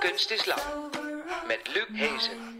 Kunst is lang. Met Luc Hezen.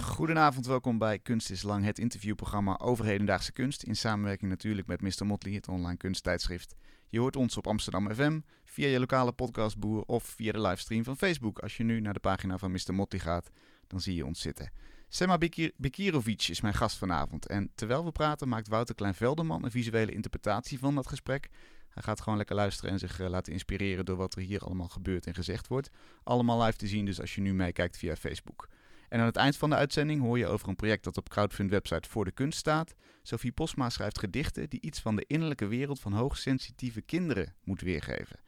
Goedenavond, welkom bij Kunst is Lang, het interviewprogramma over hedendaagse kunst. In samenwerking natuurlijk met Mr. Motley, het online kunsttijdschrift. Je hoort ons op Amsterdam FM, via je lokale podcastboer of via de livestream van Facebook. Als je nu naar de pagina van Mr. Motley gaat, dan zie je ons zitten. Sema Bekirovic is mijn gast vanavond. En terwijl we praten maakt Wouter Klein-Velderman een visuele interpretatie van dat gesprek. Hij gaat gewoon lekker luisteren en zich eh, laten inspireren door wat er hier allemaal gebeurt en gezegd wordt. Allemaal live te zien, dus als je nu meekijkt via Facebook. En aan het eind van de uitzending hoor je over een project dat op crowdfund website Voor de Kunst staat. Sophie Posma schrijft gedichten die iets van de innerlijke wereld van hoogsensitieve kinderen moet weergeven.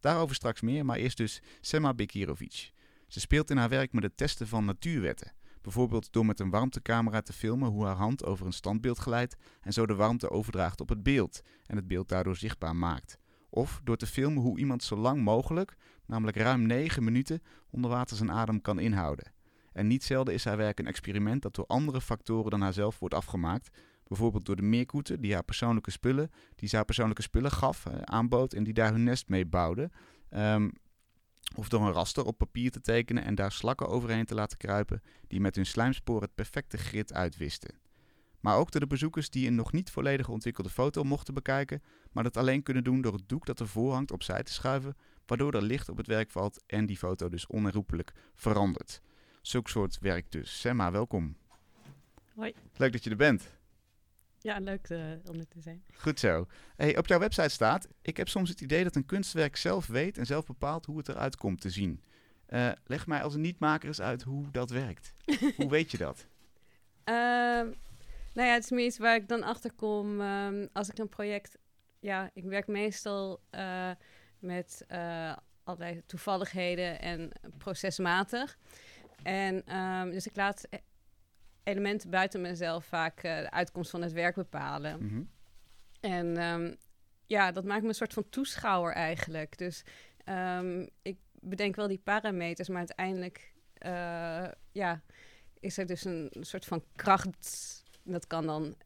Daarover straks meer, maar eerst dus Sema Bekirovic. Ze speelt in haar werk met het testen van natuurwetten. Bijvoorbeeld door met een warmtecamera te filmen hoe haar hand over een standbeeld glijdt en zo de warmte overdraagt op het beeld en het beeld daardoor zichtbaar maakt. Of door te filmen hoe iemand zo lang mogelijk, namelijk ruim 9 minuten, onder water zijn adem kan inhouden. En niet zelden is haar werk een experiment dat door andere factoren dan haarzelf wordt afgemaakt. Bijvoorbeeld door de meerkoeten die haar persoonlijke spullen, die haar persoonlijke spullen gaf, eh, aanbood en die daar hun nest mee bouwden. Ehm, of door een raster op papier te tekenen en daar slakken overheen te laten kruipen die met hun slijmspoor het perfecte grid uitwisten. Maar ook door de bezoekers die een nog niet volledig ontwikkelde foto mochten bekijken, maar dat alleen kunnen doen door het doek dat ervoor hangt opzij te schuiven, waardoor er licht op het werk valt en die foto dus onherroepelijk verandert. Zulk soort werk dus. Semma, welkom. Hoi. Leuk dat je er bent. Ja, leuk eh, om er te zijn. Goed zo. Hey, op jouw website staat: Ik heb soms het idee dat een kunstwerk zelf weet en zelf bepaalt hoe het eruit komt te zien. Eh, leg mij als een niet-maker eens uit hoe dat werkt. hoe weet je dat? Ehm, nou ja, het is meer iets waar ik dan achter kom ehm, als ik een project... Ja, ik werk meestal eh, met allerlei toevalligheden en procesmatig. En ehm, dus ik laat e- elementen buiten mezelf vaak eh, de uitkomst van het werk bepalen. Mhm. En ehm, ja, dat maakt me een soort van toeschouwer eigenlijk. Dus ehm, ik bedenk wel die parameters, maar uiteindelijk eh, ja, is er dus een soort van kracht. Dat kan dan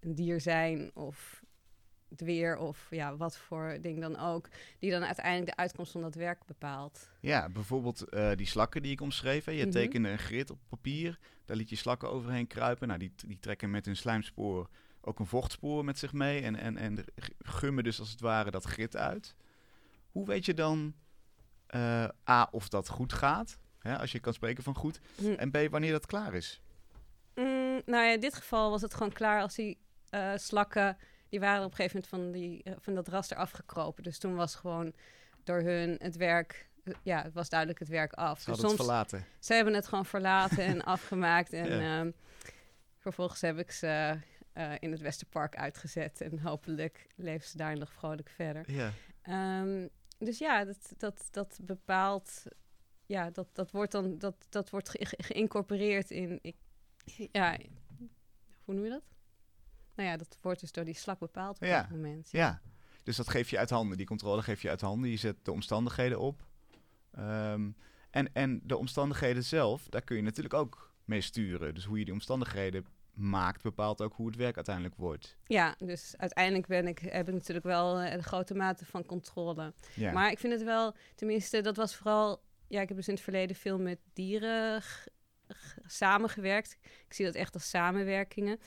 een dier zijn of het weer of ja, wat voor ding dan ook. Die dan uiteindelijk de uitkomst van dat werk bepaalt. Ja, bijvoorbeeld eh, die slakken die ik omschreef. Hè. Je Mhm. tekende een grid op papier. Daar liet je slakken overheen kruipen. Nou, die, die trekken met hun slijmspoor ook een vochtspoor met zich mee. En, en, en gummen dus als het ware dat grid uit. Hoe weet je dan eh, A, of dat goed gaat? Hè, als je kan spreken van goed. Hm. En B, wanneer dat klaar is. Mm, nou ja, in dit geval was het gewoon klaar als die eh, slakken... die waren op een gegeven moment van, die, eh, van dat raster afgekropen. Dus toen was gewoon door hun het werk... eh, ja, het was duidelijk het werk af. Ze Dus hadden het verlaten. ze hebben het gewoon verlaten en afgemaakt. En Ja. ehm, vervolgens heb ik ze eh, in het Westerpark uitgezet. En hopelijk leven ze daar nog vrolijk verder. Ja. Ehm, dus ja, dat, dat, dat bepaalt. Ja, dat, dat wordt dan dat, dat wordt ge- ge- geïncorporeerd in. Ik, ja, hoe noem je dat? Nou ja, dat wordt dus door die slak bepaald op Ja, dat moment. Ja, dus dat geef je uit handen. Die controle geef je uit handen. Je zet de omstandigheden op. Ehm, en, en de omstandigheden zelf, daar kun je natuurlijk ook mee sturen. Dus hoe je die omstandigheden maakt, bepaalt ook hoe het werk uiteindelijk wordt. Ja, dus uiteindelijk ben ik, heb ik natuurlijk wel eh, een grote mate van controle. Ja. Maar ik vind het wel, tenminste, dat was vooral. Ja, ik heb dus in het verleden veel met dieren samengewerkt. Ik zie dat echt als samenwerkingen.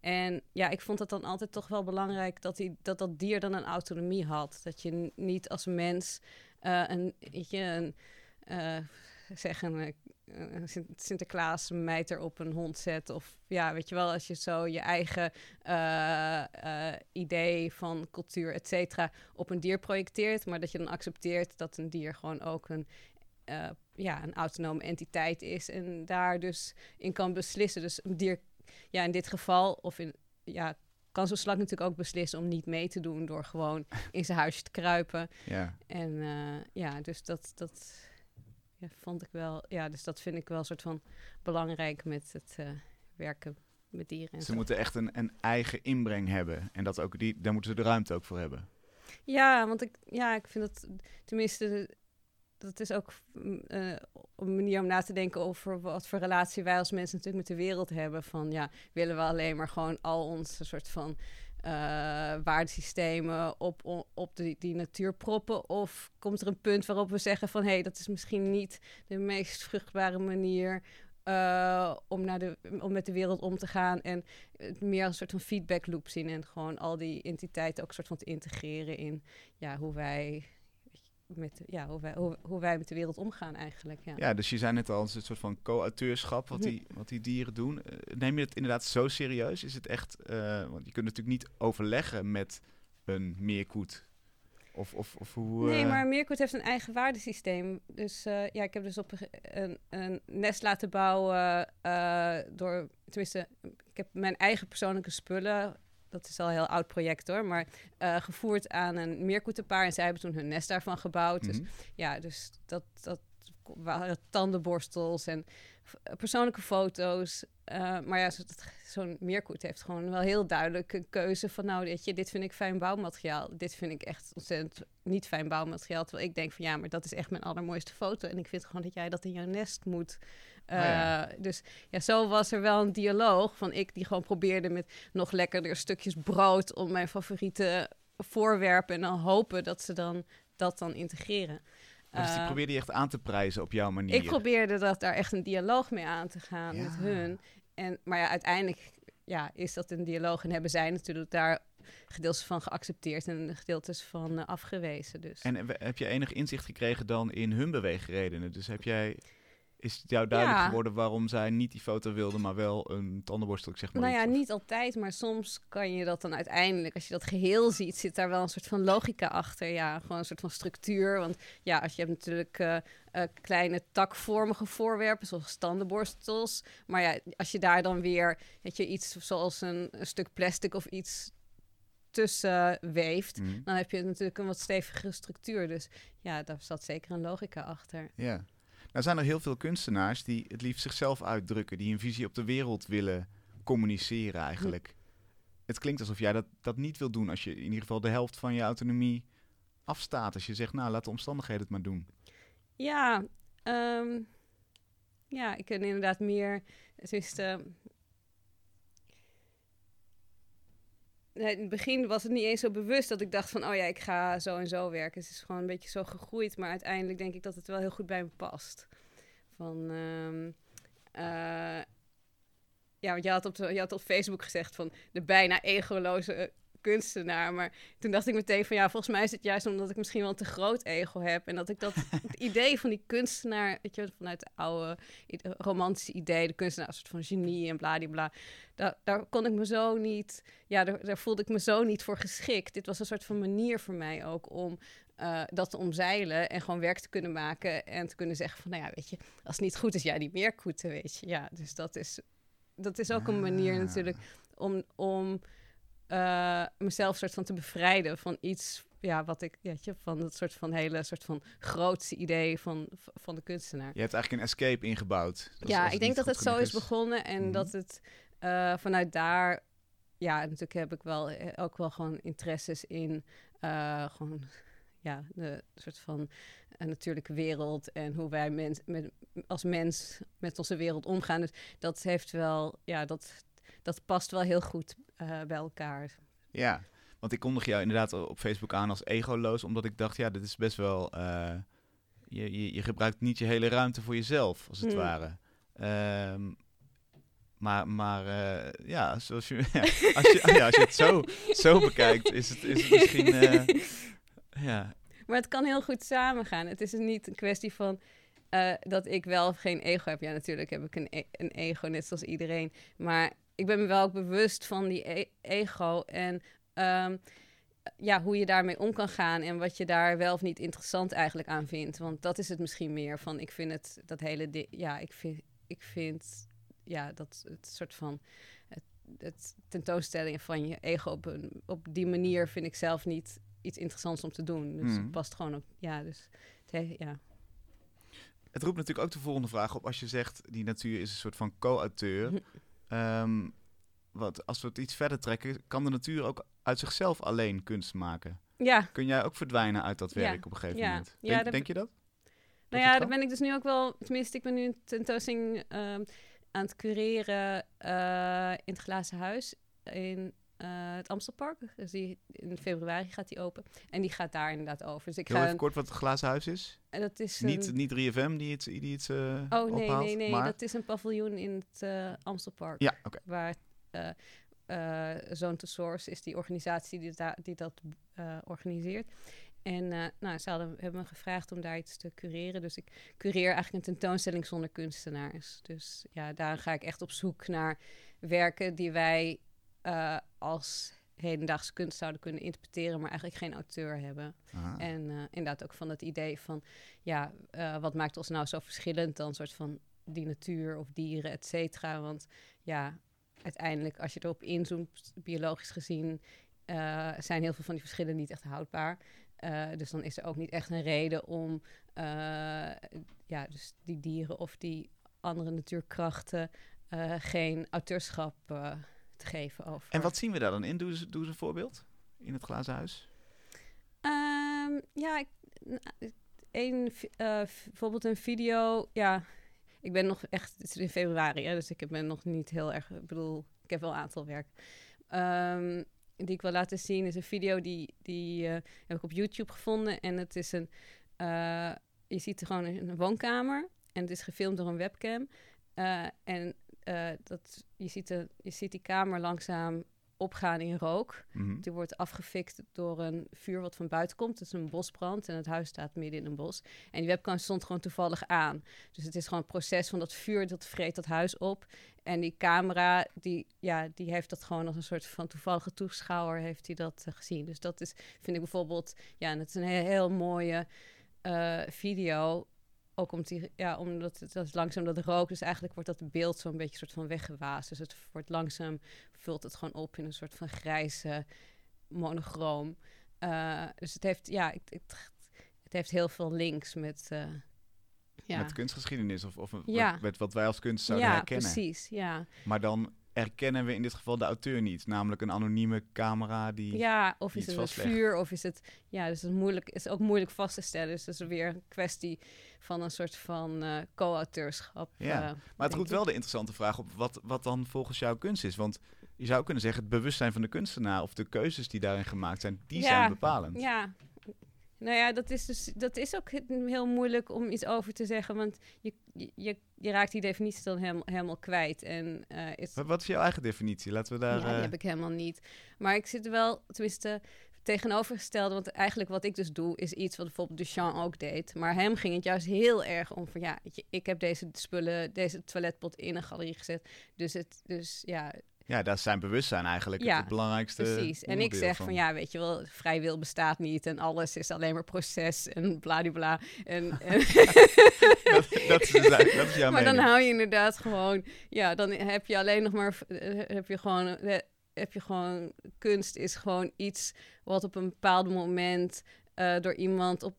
En ja, ik vond het dan altijd toch wel belangrijk dat die, dat, dat dier dan een autonomie had. Dat je niet als mens eh, een, je, een, eh, zeg een, eh, Sinterklaas mijter op een hond zet. Of ja, weet je wel, als je zo je eigen idee van cultuur, et cetera, op een dier projecteert. Maar dat je dan accepteert dat een dier gewoon ook een, eh, ja, een autonome entiteit is. En daar dus in kan beslissen. Dus een dier, ja, in dit geval, of in, ja, kan zo'n slak natuurlijk ook beslissen om niet mee te doen door gewoon in zijn huisje te kruipen. ja. En eh, ja, dus dat, dat ja, vond ik wel, ja, dus dat vind ik wel een soort van belangrijk met het eh, werken met dieren. En Ze zo. moeten echt een, een eigen inbreng hebben. En dat ook die, daar moeten ze de ruimte ook voor hebben. Ja, want ik, ja, ik vind dat tenminste. Dat is ook mm, eh, een manier om na te denken over wat voor relatie wij als mensen natuurlijk met de wereld hebben. Van ja, willen we alleen maar gewoon al onze soort van eh, waardesystemen op, op die, die natuur proppen? Of komt er een punt waarop we zeggen van hé, hey, dat is misschien niet de meest vruchtbare manier eh, om, naar de, om met de wereld om te gaan en meer als een soort van feedback loop zien en gewoon al die entiteiten ook een soort van te integreren in ja, hoe wij met, ja, hoe, wij, hoe, hoe wij met de wereld omgaan eigenlijk. Ja. Ja, dus je zei net al, het een soort van co-auteurschap wat Mhm. die, wat die dieren doen. Eh, neem je het inderdaad zo serieus? Is het echt, eh, want je kunt natuurlijk niet overleggen met een meerkoet. Of, of, of hoe... Nee, eh, maar Meerkoet heeft een eigen waardesysteem. Dus ja, ik heb dus op een, een, nest laten bouwen door, tenminste, ik heb mijn eigen persoonlijke spullen. Dat is al een heel oud project hoor, maar eh, gevoerd aan een meerkoetenpaar. En zij hebben toen hun nest daarvan gebouwd. Dus mhm. ja, dus dat, dat waren tandenborstels en persoonlijke foto's. Eh, maar ja, zo- zo'n meerkoet heeft gewoon wel heel duidelijk een keuze van... nou, weet je, dit vind ik fijn bouwmateriaal. Dit vind ik echt ontzettend niet fijn bouwmateriaal. Terwijl ik denk van ja, maar dat is echt mijn allermooiste foto. En ik vind gewoon dat jij dat in jouw nest moet. Oh ja. Eh, Dus ja, zo was er wel een dialoog van ik die gewoon probeerde met nog lekkerder stukjes brood... om mijn favoriete voorwerpen en dan hopen dat ze dan dat dan integreren. dus die Eh, probeerde je echt aan te prijzen op jouw manier. ik probeerde dat daar echt een dialoog mee aan te gaan Ja. met hun. En, maar ja, uiteindelijk ja, is dat een dialoog en hebben zij natuurlijk daar gedeeltes van geaccepteerd en gedeeltes van eh, afgewezen. Dus. En heb je enig inzicht gekregen dan in hun beweegredenen? Dus heb jij, is het jou duidelijk Ja. geworden waarom zij niet die foto wilden, maar wel een tandenborstel, ik zeg maar nou ja? Of- niet altijd, maar soms kan je dat dan uiteindelijk, als je dat geheel ziet, zit daar wel een soort van logica achter. Ja, gewoon een soort van structuur. Want ja, als je hebt natuurlijk eh, eh, kleine takvormige voorwerpen, zoals tandenborstels. Maar ja, als je daar dan weer, weet je, iets zoals een, een stuk plastic of iets tussen weeft, Mhm. dan heb je natuurlijk een wat stevigere structuur. Dus ja, daar zat zeker een logica achter. Ja. Nou zijn er heel veel kunstenaars die het liefst zichzelf uitdrukken, die een visie op de wereld willen communiceren eigenlijk. Het klinkt alsof jij dat, dat niet wil doen als je in ieder geval de helft van je autonomie afstaat. Als je zegt, nou laat de omstandigheden het maar doen. Ja, ehm, ja, ik kan inderdaad meer. Het is de. Nee, in het begin was het niet eens zo bewust dat ik dacht van, oh ja, ik ga zo en zo werken. Het is gewoon een beetje zo gegroeid, maar uiteindelijk denk ik dat het wel heel goed bij me past. Van, ehm, eh, ja, want je had, op, je had op Facebook gezegd van de bijna egoloze kunstenaar, maar toen dacht ik meteen van ja, volgens mij is het juist omdat ik misschien wel een te groot ego heb. En dat ik dat het idee van die kunstenaar, weet je, vanuit het oude romantische idee, de kunstenaar als een soort van genie en bladibla. Daar, daar kon ik me zo niet, ja, daar, daar voelde ik me zo niet voor geschikt. Dit was een soort van manier voor mij ook om eh, dat te omzeilen en gewoon werk te kunnen maken en te kunnen zeggen van, nou ja, weet je, als het niet goed is, ja, die meerkoeten, weet je. Ja, dus dat is, dat is ook een manier Ah. natuurlijk om, om eh, mezelf soort van te bevrijden van iets, ja, wat ik, weet je, van dat soort van hele soort van grootste idee van, van de kunstenaar. Je hebt eigenlijk een escape ingebouwd. Dat ja, ik denk dat het zo is begonnen en Mhm. dat het eh, vanuit daar, ja, natuurlijk heb ik wel eh, ook wel gewoon interesses in gewoon, ja, de soort van natuurlijke wereld en hoe wij mens, met, als mens met onze wereld omgaan. Dus dat heeft wel, ja, dat, dat past wel heel goed eh, bij elkaar. Ja, want ik kondig jou inderdaad op Facebook aan als egoloos, omdat ik dacht, ja, dit is best wel... eh, je, je, je gebruikt niet je hele ruimte voor jezelf, als het Hmm. ware. Ehm, maar maar eh, ja, zoals je, ja, als je, ja, als je het zo, zo bekijkt, is het, is het misschien... ja, Maar het kan heel goed samengaan. Het is niet een kwestie van dat ik wel of geen ego heb. Ja, natuurlijk heb ik een, e- een ego, net zoals iedereen. Maar ik ben me wel ook bewust van die e- ego. En ehm, ja, hoe je daarmee om kan gaan. En wat je daar wel of niet interessant eigenlijk aan vindt. Want dat is het misschien meer van. Ik vind het, dat hele ding. Ja, ik vind, ik vind ja, dat het soort van. Het, het tentoonstellingen van je ego op, een, op die manier vind ik zelf niet iets interessants om te doen. Dus Mhm. het past gewoon op. Ja, dus het he- ja. Het roept natuurlijk ook de volgende vraag op als je zegt die natuur is een soort van co-auteur. Ehm, wat, als we het iets verder trekken, kan de natuur ook uit zichzelf alleen kunst maken? Ja, Kun jij ook verdwijnen uit dat Ja, werk op een gegeven ja. moment? Ja, Denk, dat- denk je dat? Nou ja, daar ben ik dus nu ook wel... Tenminste, ik ben nu een tentoonstelling ehm, aan het cureren eh, in het Glazen Huis in eh, het Amstelpark. Dus die, in februari gaat die open. En die gaat daar inderdaad over. Dus ik Heel ga... even kort wat het glazen huis is. en dat is Niet, een- niet 3FM die het, die het eh, Oh, nee, ophaalt, nee, nee. maar... Dat is een paviljoen in het eh, Amstelpark. Ja, oké. Waar Zone to Source is die organisatie die, da- die dat organiseert. En nou, ze hadden, hebben me gevraagd om daar iets te cureren. Dus ik cureer eigenlijk een tentoonstelling zonder kunstenaars. Dus ja, daar ga ik echt op zoek naar werken die wij eh, als hedendaagse kunst zouden kunnen interpreteren, maar eigenlijk geen auteur hebben. Ah. En eh, inderdaad ook van het idee van, ja, eh, wat maakt ons nou zo verschillend dan soort van die natuur of dieren, et cetera. Want ja, uiteindelijk als je erop inzoomt, biologisch gezien, zijn heel veel van die verschillen niet echt houdbaar. Dus dan is er ook niet echt een reden om ja, dus die dieren of die andere natuurkrachten geen auteurschap te geven over. En wat zien we daar dan in? Doe eens, doe eens een voorbeeld in het glazen huis. Ehm, ja, ik, nou, een, eh, v- bijvoorbeeld een video. Ja, ik ben nog echt. Het is in februari, hè, dus ik ben nog niet heel erg. Ik bedoel, ik heb wel een aantal werk. Ehm, die ik wil laten zien is een video die, die eh, heb ik op YouTube gevonden. En het is een. eh, je ziet er gewoon een, een woonkamer. En het is gefilmd door een webcam. Eh, en eh, dat, je, ziet de, je ziet die kamer langzaam opgaan in rook. Mhm. Die wordt afgefikt door een vuur wat van buiten komt. Het is een bosbrand en het huis staat midden in een bos. En die webcam stond gewoon toevallig aan. Dus het is gewoon het proces van dat vuur, dat vreet dat huis op. En die camera, die, ja, die heeft dat gewoon als een soort van toevallige toeschouwer heeft hij dat eh, gezien. Dus dat is, vind ik bijvoorbeeld, ja, en het is een heel, heel mooie eh, video. Ook omdat, die, ja, omdat het dat is langzaam dat rook, dus eigenlijk wordt dat beeld zo'n beetje soort van weggewaasd. Dus het wordt langzaam, vult het gewoon op in een soort van grijze monochroom. Eh, dus het heeft, ja, het, het, het heeft heel veel links met, eh, ja. Met kunstgeschiedenis of, of Ja. met wat wij als kunst zouden ja, herkennen. precies, ja. Maar dan herkennen we in dit geval de auteur niet. Namelijk een anonieme camera die... Ja, of is het vastlegt. vuur, of is het... Ja, dus het is, moeilijk, is ook moeilijk vast te stellen. Dus dat is weer een kwestie van een soort van eh co-auteurschap. Ja, eh, Maar het roept ik. wel de interessante vraag op wat, wat dan volgens jou kunst is. Want je zou kunnen zeggen, het bewustzijn van de kunstenaar of de keuzes die daarin gemaakt zijn, die Ja, zijn bepalend. Ja. Nou ja, dat is, dus, dat is ook he- heel moeilijk om iets over te zeggen. Want je, je, je raakt die definitie dan helemaal, helemaal kwijt. En eh, is, Wat, wat is jouw eigen definitie? Laten we daar... ja, die eh, heb ik helemaal niet. Maar ik zit er wel, tenminste, tegenovergestelde. Want eigenlijk wat ik dus doe, is iets wat bijvoorbeeld Duchamp ook deed. Maar hem ging het juist heel erg om van, ja, ik heb deze spullen, deze toiletpot in een galerie gezet. Dus, het, dus ja, Ja, dat is zijn bewustzijn eigenlijk Ja, het belangrijkste precies. En ik zeg van, ja, weet je wel, vrij wil bestaat niet. En alles is alleen maar proces en bladibla. En, en dat, dat, is, dus dat is jouw maar dan hou je inderdaad gewoon, ja, dan heb je alleen nog maar, heb je gewoon, heb je gewoon, kunst is gewoon iets wat op een bepaald moment eh, door iemand op,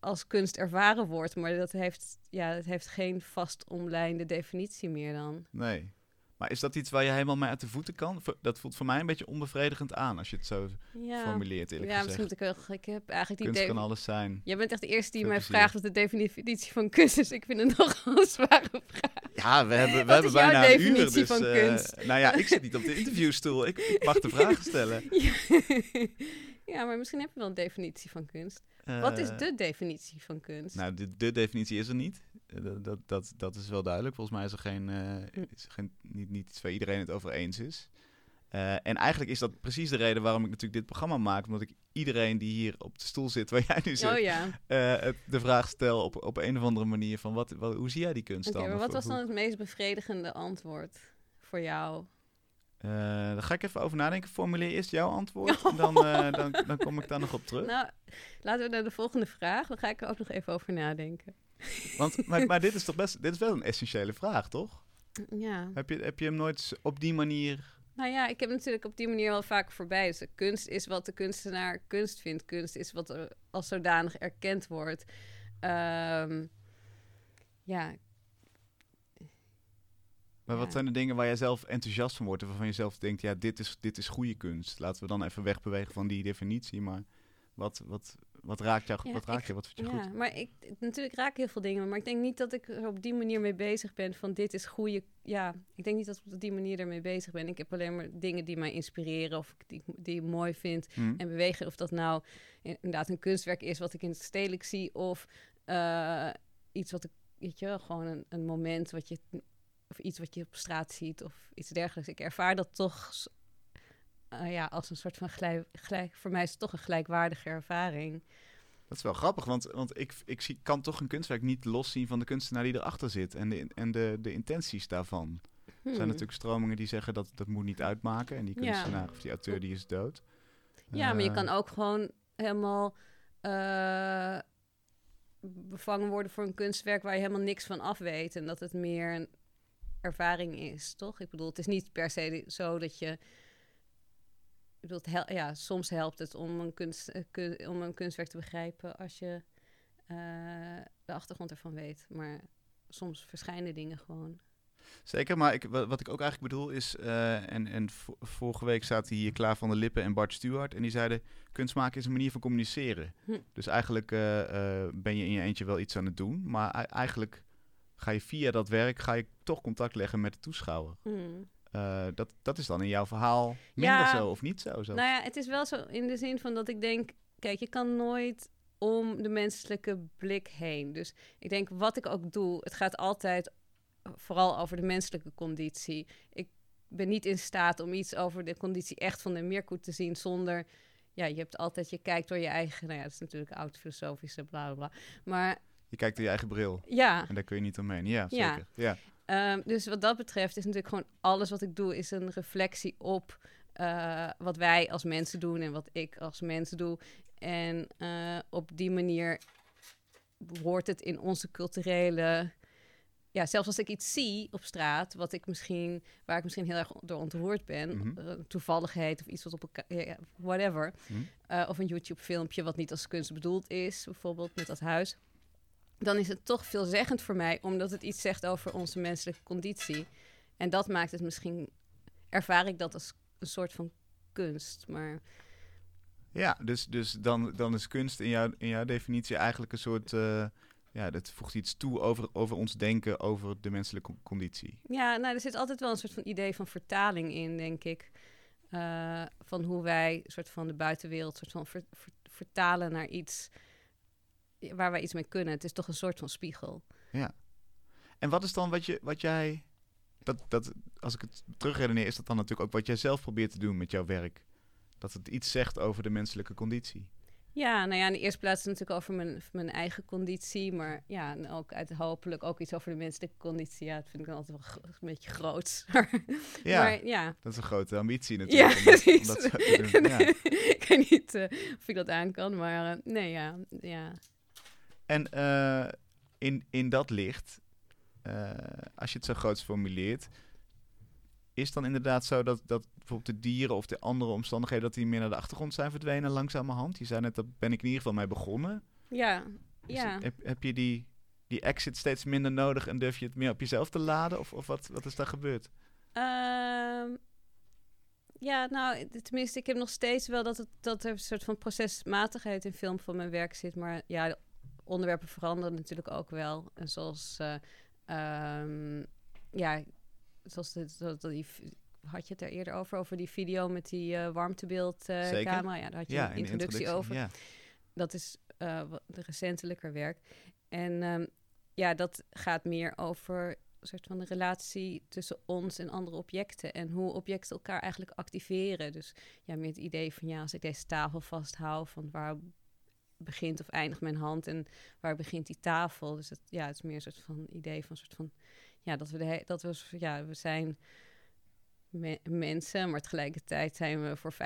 als kunst ervaren wordt. Maar dat heeft, ja, dat heeft geen vast omlijnde definitie meer dan. Nee. Maar is dat iets waar je helemaal mee uit de voeten kan? Dat voelt voor mij een beetje onbevredigend aan als je het zo Ja, formuleert, eerlijk ja misschien gezegd. moet ik wel, ik heb eigenlijk die Kunst de- kan alles zijn. Jij bent echt de eerste die Veel mij plezier. vraagt wat de definitie van kunst is. Ik vind het nogal een zware vraag. Ja, we hebben, we hebben bijna een uur. definitie Dus, van eh, kunst? nou ja, ik zit niet op de interviewstoel. Ik, ik mag de vragen stellen. Ja. ja, maar misschien heb je wel een definitie van kunst. Wat is Eh, de definitie van kunst? Nou, de, de definitie is er niet. Eh, Dat, dat, dat, is wel duidelijk. Volgens mij is er geen, eh, is er geen, niet, niet iets waar iedereen het over eens is. Eh, en eigenlijk is dat precies de reden waarom ik natuurlijk dit programma maak. Omdat ik iedereen die hier op de stoel zit, waar jij nu zit, oh ja. de vraag stel op, op een of andere manier van wat, wat, hoe zie jij die kunst dan? maar Of wat was dan het meest bevredigende antwoord voor jou? Eh, daar ga ik even over nadenken. Formuleer eerst jouw antwoord. En dan, dan, dan kom ik daar nog op terug. Nou, laten we naar de volgende vraag. Dan ga ik er ook nog even over nadenken. Want, maar, maar dit is toch best, dit is wel een essentiële vraag, toch? Ja. Heb je, heb je hem nooit op die manier Nou ja, ik heb natuurlijk op die manier wel vaak voorbij. Dus kunst is wat de kunstenaar kunst vindt. Kunst is wat er als zodanig erkend wordt. Ehm, ja, Maar wat zijn de dingen waar jij zelf enthousiast van wordt en waarvan je zelf denkt, ja, dit is, dit is goede kunst. Laten we dan even wegbewegen van die definitie, maar wat, wat, wat raakt jou, Ja, wat raakt ik- je, wat vind je Ja, goed? maar ik, natuurlijk raak ik heel veel dingen, maar ik denk niet dat ik er op die manier mee bezig ben van dit is goede. Ja, ik denk niet dat ik op die manier ermee bezig ben. Ik heb alleen maar dingen die mij inspireren of die, ik- die ik mooi vind Hm? en bewegen. Of dat nou inderdaad een kunstwerk is wat ik in het stedelijk zie of eh, iets wat ik, weet je wel, gewoon een, een moment wat je, of iets wat je op straat ziet of iets dergelijks. Ik ervaar dat toch eh, ja, als een soort van gelijk, gelijk, voor mij is het toch een gelijkwaardige ervaring. Dat is wel grappig, want, want ik, ik zie, kan toch een kunstwerk niet loszien van de kunstenaar die erachter zit en de, en de, de intenties daarvan. Er zijn Hmm. natuurlijk stromingen die zeggen dat dat moet niet uitmaken en die Ja. kunstenaar of die auteur die is dood. Ja, maar je Eh, kan ook gewoon helemaal eh, bevangen worden voor een kunstwerk waar je helemaal niks van af weet. En dat het meer een ervaring is, toch? Ik bedoel, het is niet per se zo dat je. Bedoel, hel- ja, soms helpt het om een, kunst, eh, kun- om een kunstwerk te begrijpen als je eh, de achtergrond ervan weet. Maar soms verschijnen dingen gewoon. Zeker, maar ik, wa- wat ik ook eigenlijk bedoel is, eh, en, en vo- vorige week zaten hier Klaar van der Lippen en Bart Stewart en die zeiden, kunst maken is een manier van communiceren. Hm. Dus eigenlijk ben je in je eentje wel iets aan het doen, maar ei- eigenlijk ga je via dat werk, ga je toch contact leggen met de toeschouwer. Hmm. Eh, dat, dat is dan in jouw verhaal minder Ja. zo of niet zo. zo. Nou ja, het is wel zo in de zin van dat ik denk, kijk, je kan nooit om de menselijke blik heen. Dus ik denk, wat ik ook doe, het gaat altijd vooral over de menselijke conditie. Ik ben niet in staat om iets over de conditie echt van de meerkoet te zien zonder... Ja, je hebt altijd, je kijkt door je eigen... Nou ja, dat is natuurlijk oud filosofische bla bla bla. Maar Je kijkt door je eigen bril ja, en daar kun je niet omheen. Ja, Ja. zeker. Ja. Ehm, dus wat dat betreft is natuurlijk gewoon alles wat ik doe is een reflectie op eh, wat wij als mensen doen en wat ik als mens doe. En eh, op die manier hoort het in onze culturele. Ja, zelfs als ik iets zie op straat, wat ik misschien, waar ik misschien heel erg door ontroerd ben, Mhm. eh, toevalligheid of iets wat op elkaar, whatever, Hm? eh, of een YouTube-filmpje wat niet als kunst bedoeld is, bijvoorbeeld met dat huis, dan is het toch veelzeggend voor mij, omdat het iets zegt over onze menselijke conditie. En dat maakt het misschien, ervaar ik dat als een soort van kunst. Maar Ja, dus, dus dan, dan is kunst in jouw, in jouw definitie eigenlijk een soort... eh, ja, dat voegt iets toe over, over ons denken over de menselijke con- conditie. ja, nou, er zit altijd wel een soort van idee van vertaling in, denk ik. Eh, van hoe wij soort van de buitenwereld soort van ver- ver- vertalen naar iets waar wij iets mee kunnen. Het is toch een soort van spiegel. En wat is dan wat, je, wat jij... Dat, dat, als ik het terugredeneer, is dat dan natuurlijk ook wat jij zelf probeert te doen met jouw werk. Dat het iets zegt over de menselijke conditie. Ja, nou ja, in de eerste plaats natuurlijk over mijn, mijn eigen conditie. Maar ja, en ook uit, hopelijk ook iets over de menselijke conditie. Ja, dat vind ik dan altijd wel een beetje groot. Ja, Maar ja, dat is een grote ambitie ja natuurlijk. dat, om precies. dat. Ja. ik weet niet eh, of ik dat aan kan, maar eh, nee, ja. ja. En eh, in, in dat licht, eh, als je het zo groots formuleert, is dan inderdaad zo dat, dat bijvoorbeeld de dieren of de andere omstandigheden, dat die meer naar de achtergrond zijn verdwenen langzamerhand? Je zei net, daar ben ik in ieder geval mee begonnen. Ja, Is ja. heb, heb je die, die exit steeds minder nodig en durf je het meer op jezelf te laden? Of, of wat, wat is daar gebeurd? Ehm, ja, nou, tenminste, ik heb nog steeds wel dat, het, dat er een soort van procesmatigheid in film van mijn werk zit. Maar ja, onderwerpen veranderen natuurlijk ook wel. En zoals, eh, ehm, ja, zoals de, die, had je het er eerder over, over die video met die eh warmtebeeldcamera. Camera ja, daar had je Ja, een introductie, over. Ja. Dat is eh, wat de recentelijker werk. En ehm, ja, dat gaat meer over een soort van de relatie tussen ons en andere objecten. En hoe objecten elkaar eigenlijk activeren. Dus ja, meer het idee van ja, als ik deze tafel vasthoud, van waar begint of eindigt mijn hand en waar begint die tafel. Dus het, ja, het is meer een soort van idee van een soort van ja, dat we de dat we ja, we zijn me- mensen, maar tegelijkertijd zijn we voor 50%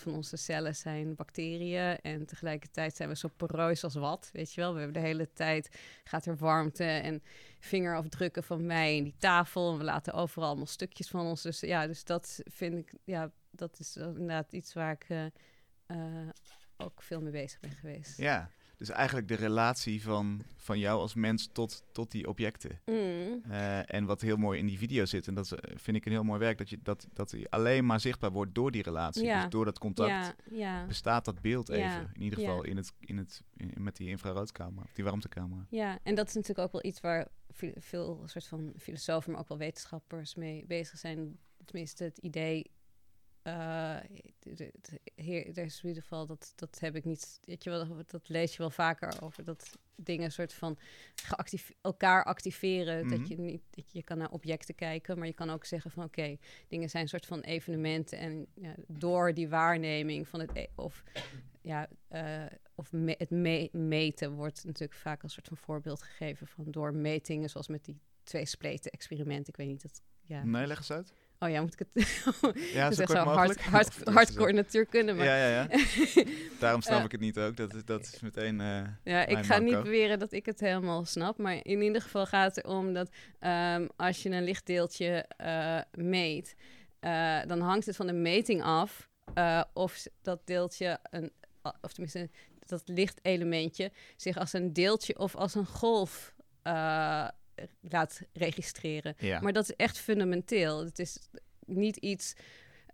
van onze cellen zijn bacteriën. En tegelijkertijd zijn we zo poreus als wat, weet je wel. We hebben de hele tijd, gaat er warmte en vingerafdrukken van mij in die tafel. En we laten overal allemaal stukjes van ons. Dus ja, dus dat vind ik, ja, dat is inderdaad iets waar ik eh, eh, ook veel mee bezig ben geweest. Ja, dus eigenlijk de relatie van, van jou als mens tot, tot die objecten. Mm. Eh, en wat heel mooi in die video zit, en dat eh, vind ik een heel mooi werk, dat, je, dat, dat die alleen maar zichtbaar wordt door die relatie. Ja. Dus door dat contact Ja, ja. bestaat dat beeld even. In ieder geval in het, in het, in- met die infraroodcamera, die warmtecamera. Ja, en dat is natuurlijk ook wel iets waar ve- veel soort van filosofen, maar ook wel wetenschappers mee bezig zijn. Tenminste, het idee. Eh, hier, er is in ieder geval, dat, dat heb ik niet. Weet je wel, dat lees je wel vaker over dat dingen soort van elkaar activeren. Mhm. Dat je niet, dat je kan naar objecten kijken, maar je kan ook zeggen van oké, dingen zijn een soort van evenementen en ja, door die waarneming van het e- of ja, eh, of me- het me- meten wordt natuurlijk vaak als soort van voorbeeld gegeven van door metingen, zoals met die twee spleten experiment. Ik weet niet dat. Ja. Nee, leg eens uit. Oh ja, moet ik het? Ja, echt ook zo hard, hard, is hardcore zo- natuurkunde. Maar Ja, ja, ja. Daarom snap Eh, ik het niet ook. Dat, is- dat is meteen... eh, Ja, ik ga niet beweren dat ik het helemaal snap. Maar in ieder geval gaat het erom dat ehm, als je een lichtdeeltje eh, meet, eh, dan hangt het van de meting af eh, of dat deeltje, een, of tenminste dat lichtelementje, zich als een deeltje of als een golf eh, laat registreren. ja. Maar dat is echt fundamenteel. Het is niet iets.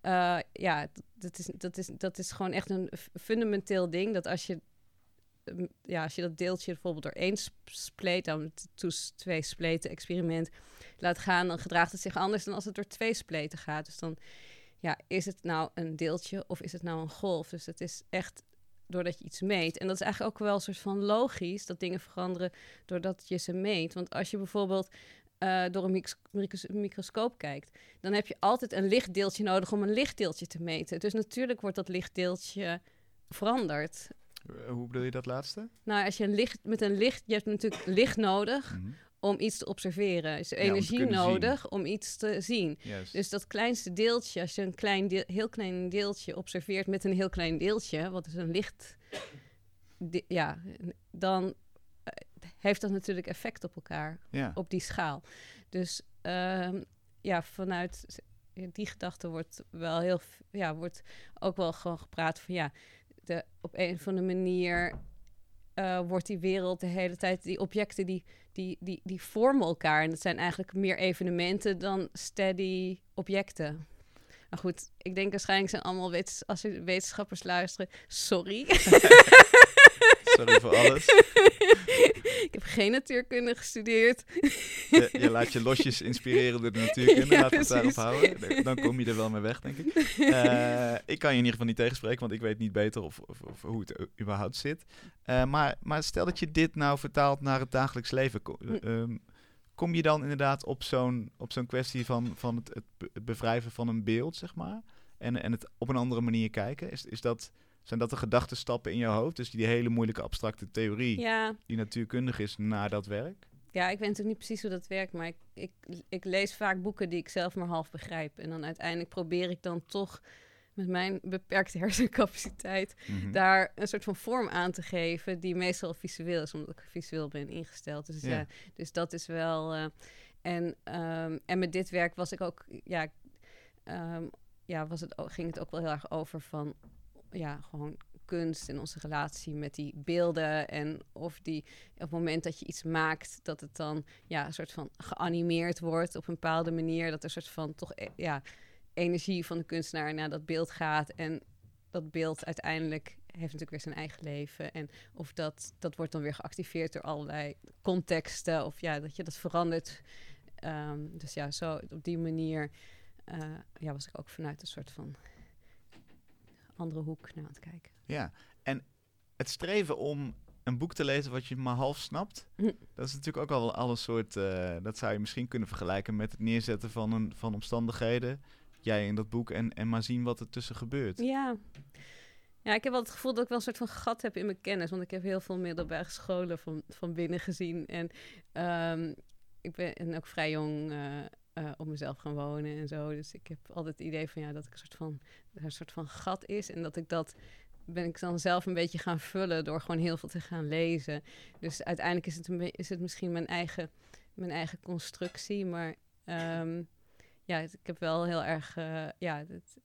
eh, ja, dat is, dat, is, dat is gewoon echt een fundamenteel ding. Dat als je, mm, ja, als je dat deeltje bijvoorbeeld door één sp- spleet, dan twee spleten experiment laat gaan, dan gedraagt het zich anders dan als het door twee spleten gaat. Dus dan ja, is het nou een deeltje of is het nou een golf? Dus het is echt doordat je iets meet. En dat is eigenlijk ook wel een soort van logisch dat dingen veranderen doordat je ze meet. Want als je bijvoorbeeld eh, door een micros- micros- microscoop kijkt, dan heb je altijd een lichtdeeltje nodig om een lichtdeeltje te meten. Dus natuurlijk wordt dat lichtdeeltje veranderd. Eh, Hoe bedoel je dat laatste? Nou, als je een licht met een licht, je hebt natuurlijk licht nodig Mhm. Om iets te observeren. Te energie zien. nodig om iets te zien. Dus dat kleinste deeltje, als je een klein deel, heel klein deeltje observeert met een heel klein deeltje, wat is een licht, ja, dan eh, heeft dat natuurlijk effect op elkaar ja. op die schaal. Dus ehm, ja, vanuit die gedachte wordt wel heel, ja, wordt ook wel gewoon gepraat van ja, de, op een of andere manier eh, wordt die wereld de hele tijd, die objecten die, die, die, die vormen elkaar. En dat zijn eigenlijk meer evenementen dan steady objecten. Maar goed, ik denk waarschijnlijk zijn allemaal wetens als er wetenschappers luisteren. Sorry. Sorry voor alles. ik heb geen natuurkunde gestudeerd. Je, je laat je losjes inspireren door de natuurkunde. Ja, we het daarop houden. Dan kom je er wel mee weg, denk ik. Eh, ik kan je in ieder geval niet tegenspreken, want ik weet niet beter of, of, of hoe het überhaupt zit. Eh, maar, maar stel dat je dit nou vertaalt naar het dagelijks leven. Hm. ehm, kom je dan inderdaad op zo'n, op zo'n kwestie van, van het, het bevrijven van een beeld, zeg maar? En, en het op een andere manier kijken? Is, is dat, zijn dat de gedachtenstappen in je hoofd? Dus die hele moeilijke abstracte theorie Ja, die natuurkundig is naar dat werk? Ja, ik weet natuurlijk niet precies hoe dat werkt, maar ik, ik, ik lees vaak boeken die ik zelf maar half begrijp. En dan uiteindelijk probeer ik dan toch met mijn beperkte hersencapaciteit Mhm. daar een soort van vorm aan te geven die meestal visueel is, omdat ik visueel ben ingesteld. Dus, Ja. ja. dus dat is wel. eh, en, ehm, en met dit werk was ik ook, ja, ehm, ja was het, ging het ook wel heel erg over van, ja, gewoon kunst en onze relatie met die beelden en of die op het moment dat je iets maakt dat het dan ja een soort van geanimeerd wordt op een bepaalde manier dat er een soort van toch eh, ja energie van de kunstenaar naar dat beeld gaat. En dat beeld uiteindelijk heeft natuurlijk weer zijn eigen leven. En of dat dat wordt dan weer geactiveerd door allerlei contexten of ja dat je dat verandert. Ehm, dus ja zo op die manier eh, ja was ik ook vanuit een soort van andere hoek naar aan het kijken Ja, en het streven om een boek te lezen wat je maar half snapt, Hm. dat is natuurlijk ook al wel al een soort, eh, dat zou je misschien kunnen vergelijken met het neerzetten van, een, van omstandigheden, jij in dat boek, en, en maar zien wat er tussen gebeurt. Ja. Ja, ik heb wel het gevoel dat ik wel een soort van gat heb in mijn kennis. Want ik heb heel veel middelbare scholen van, van binnen gezien. En ehm, ik ben ook vrij jong eh, eh, op mezelf gaan wonen en zo. Dus ik heb altijd het idee van ja, dat ik een soort van, een soort van gat is. En dat ik dat ben ik dan zelf een beetje gaan vullen door gewoon heel veel te gaan lezen. Dus uiteindelijk is het, een is het misschien mijn eigen, mijn eigen constructie. Maar ehm, ja, het- ik heb wel heel erg, eh, ja, het,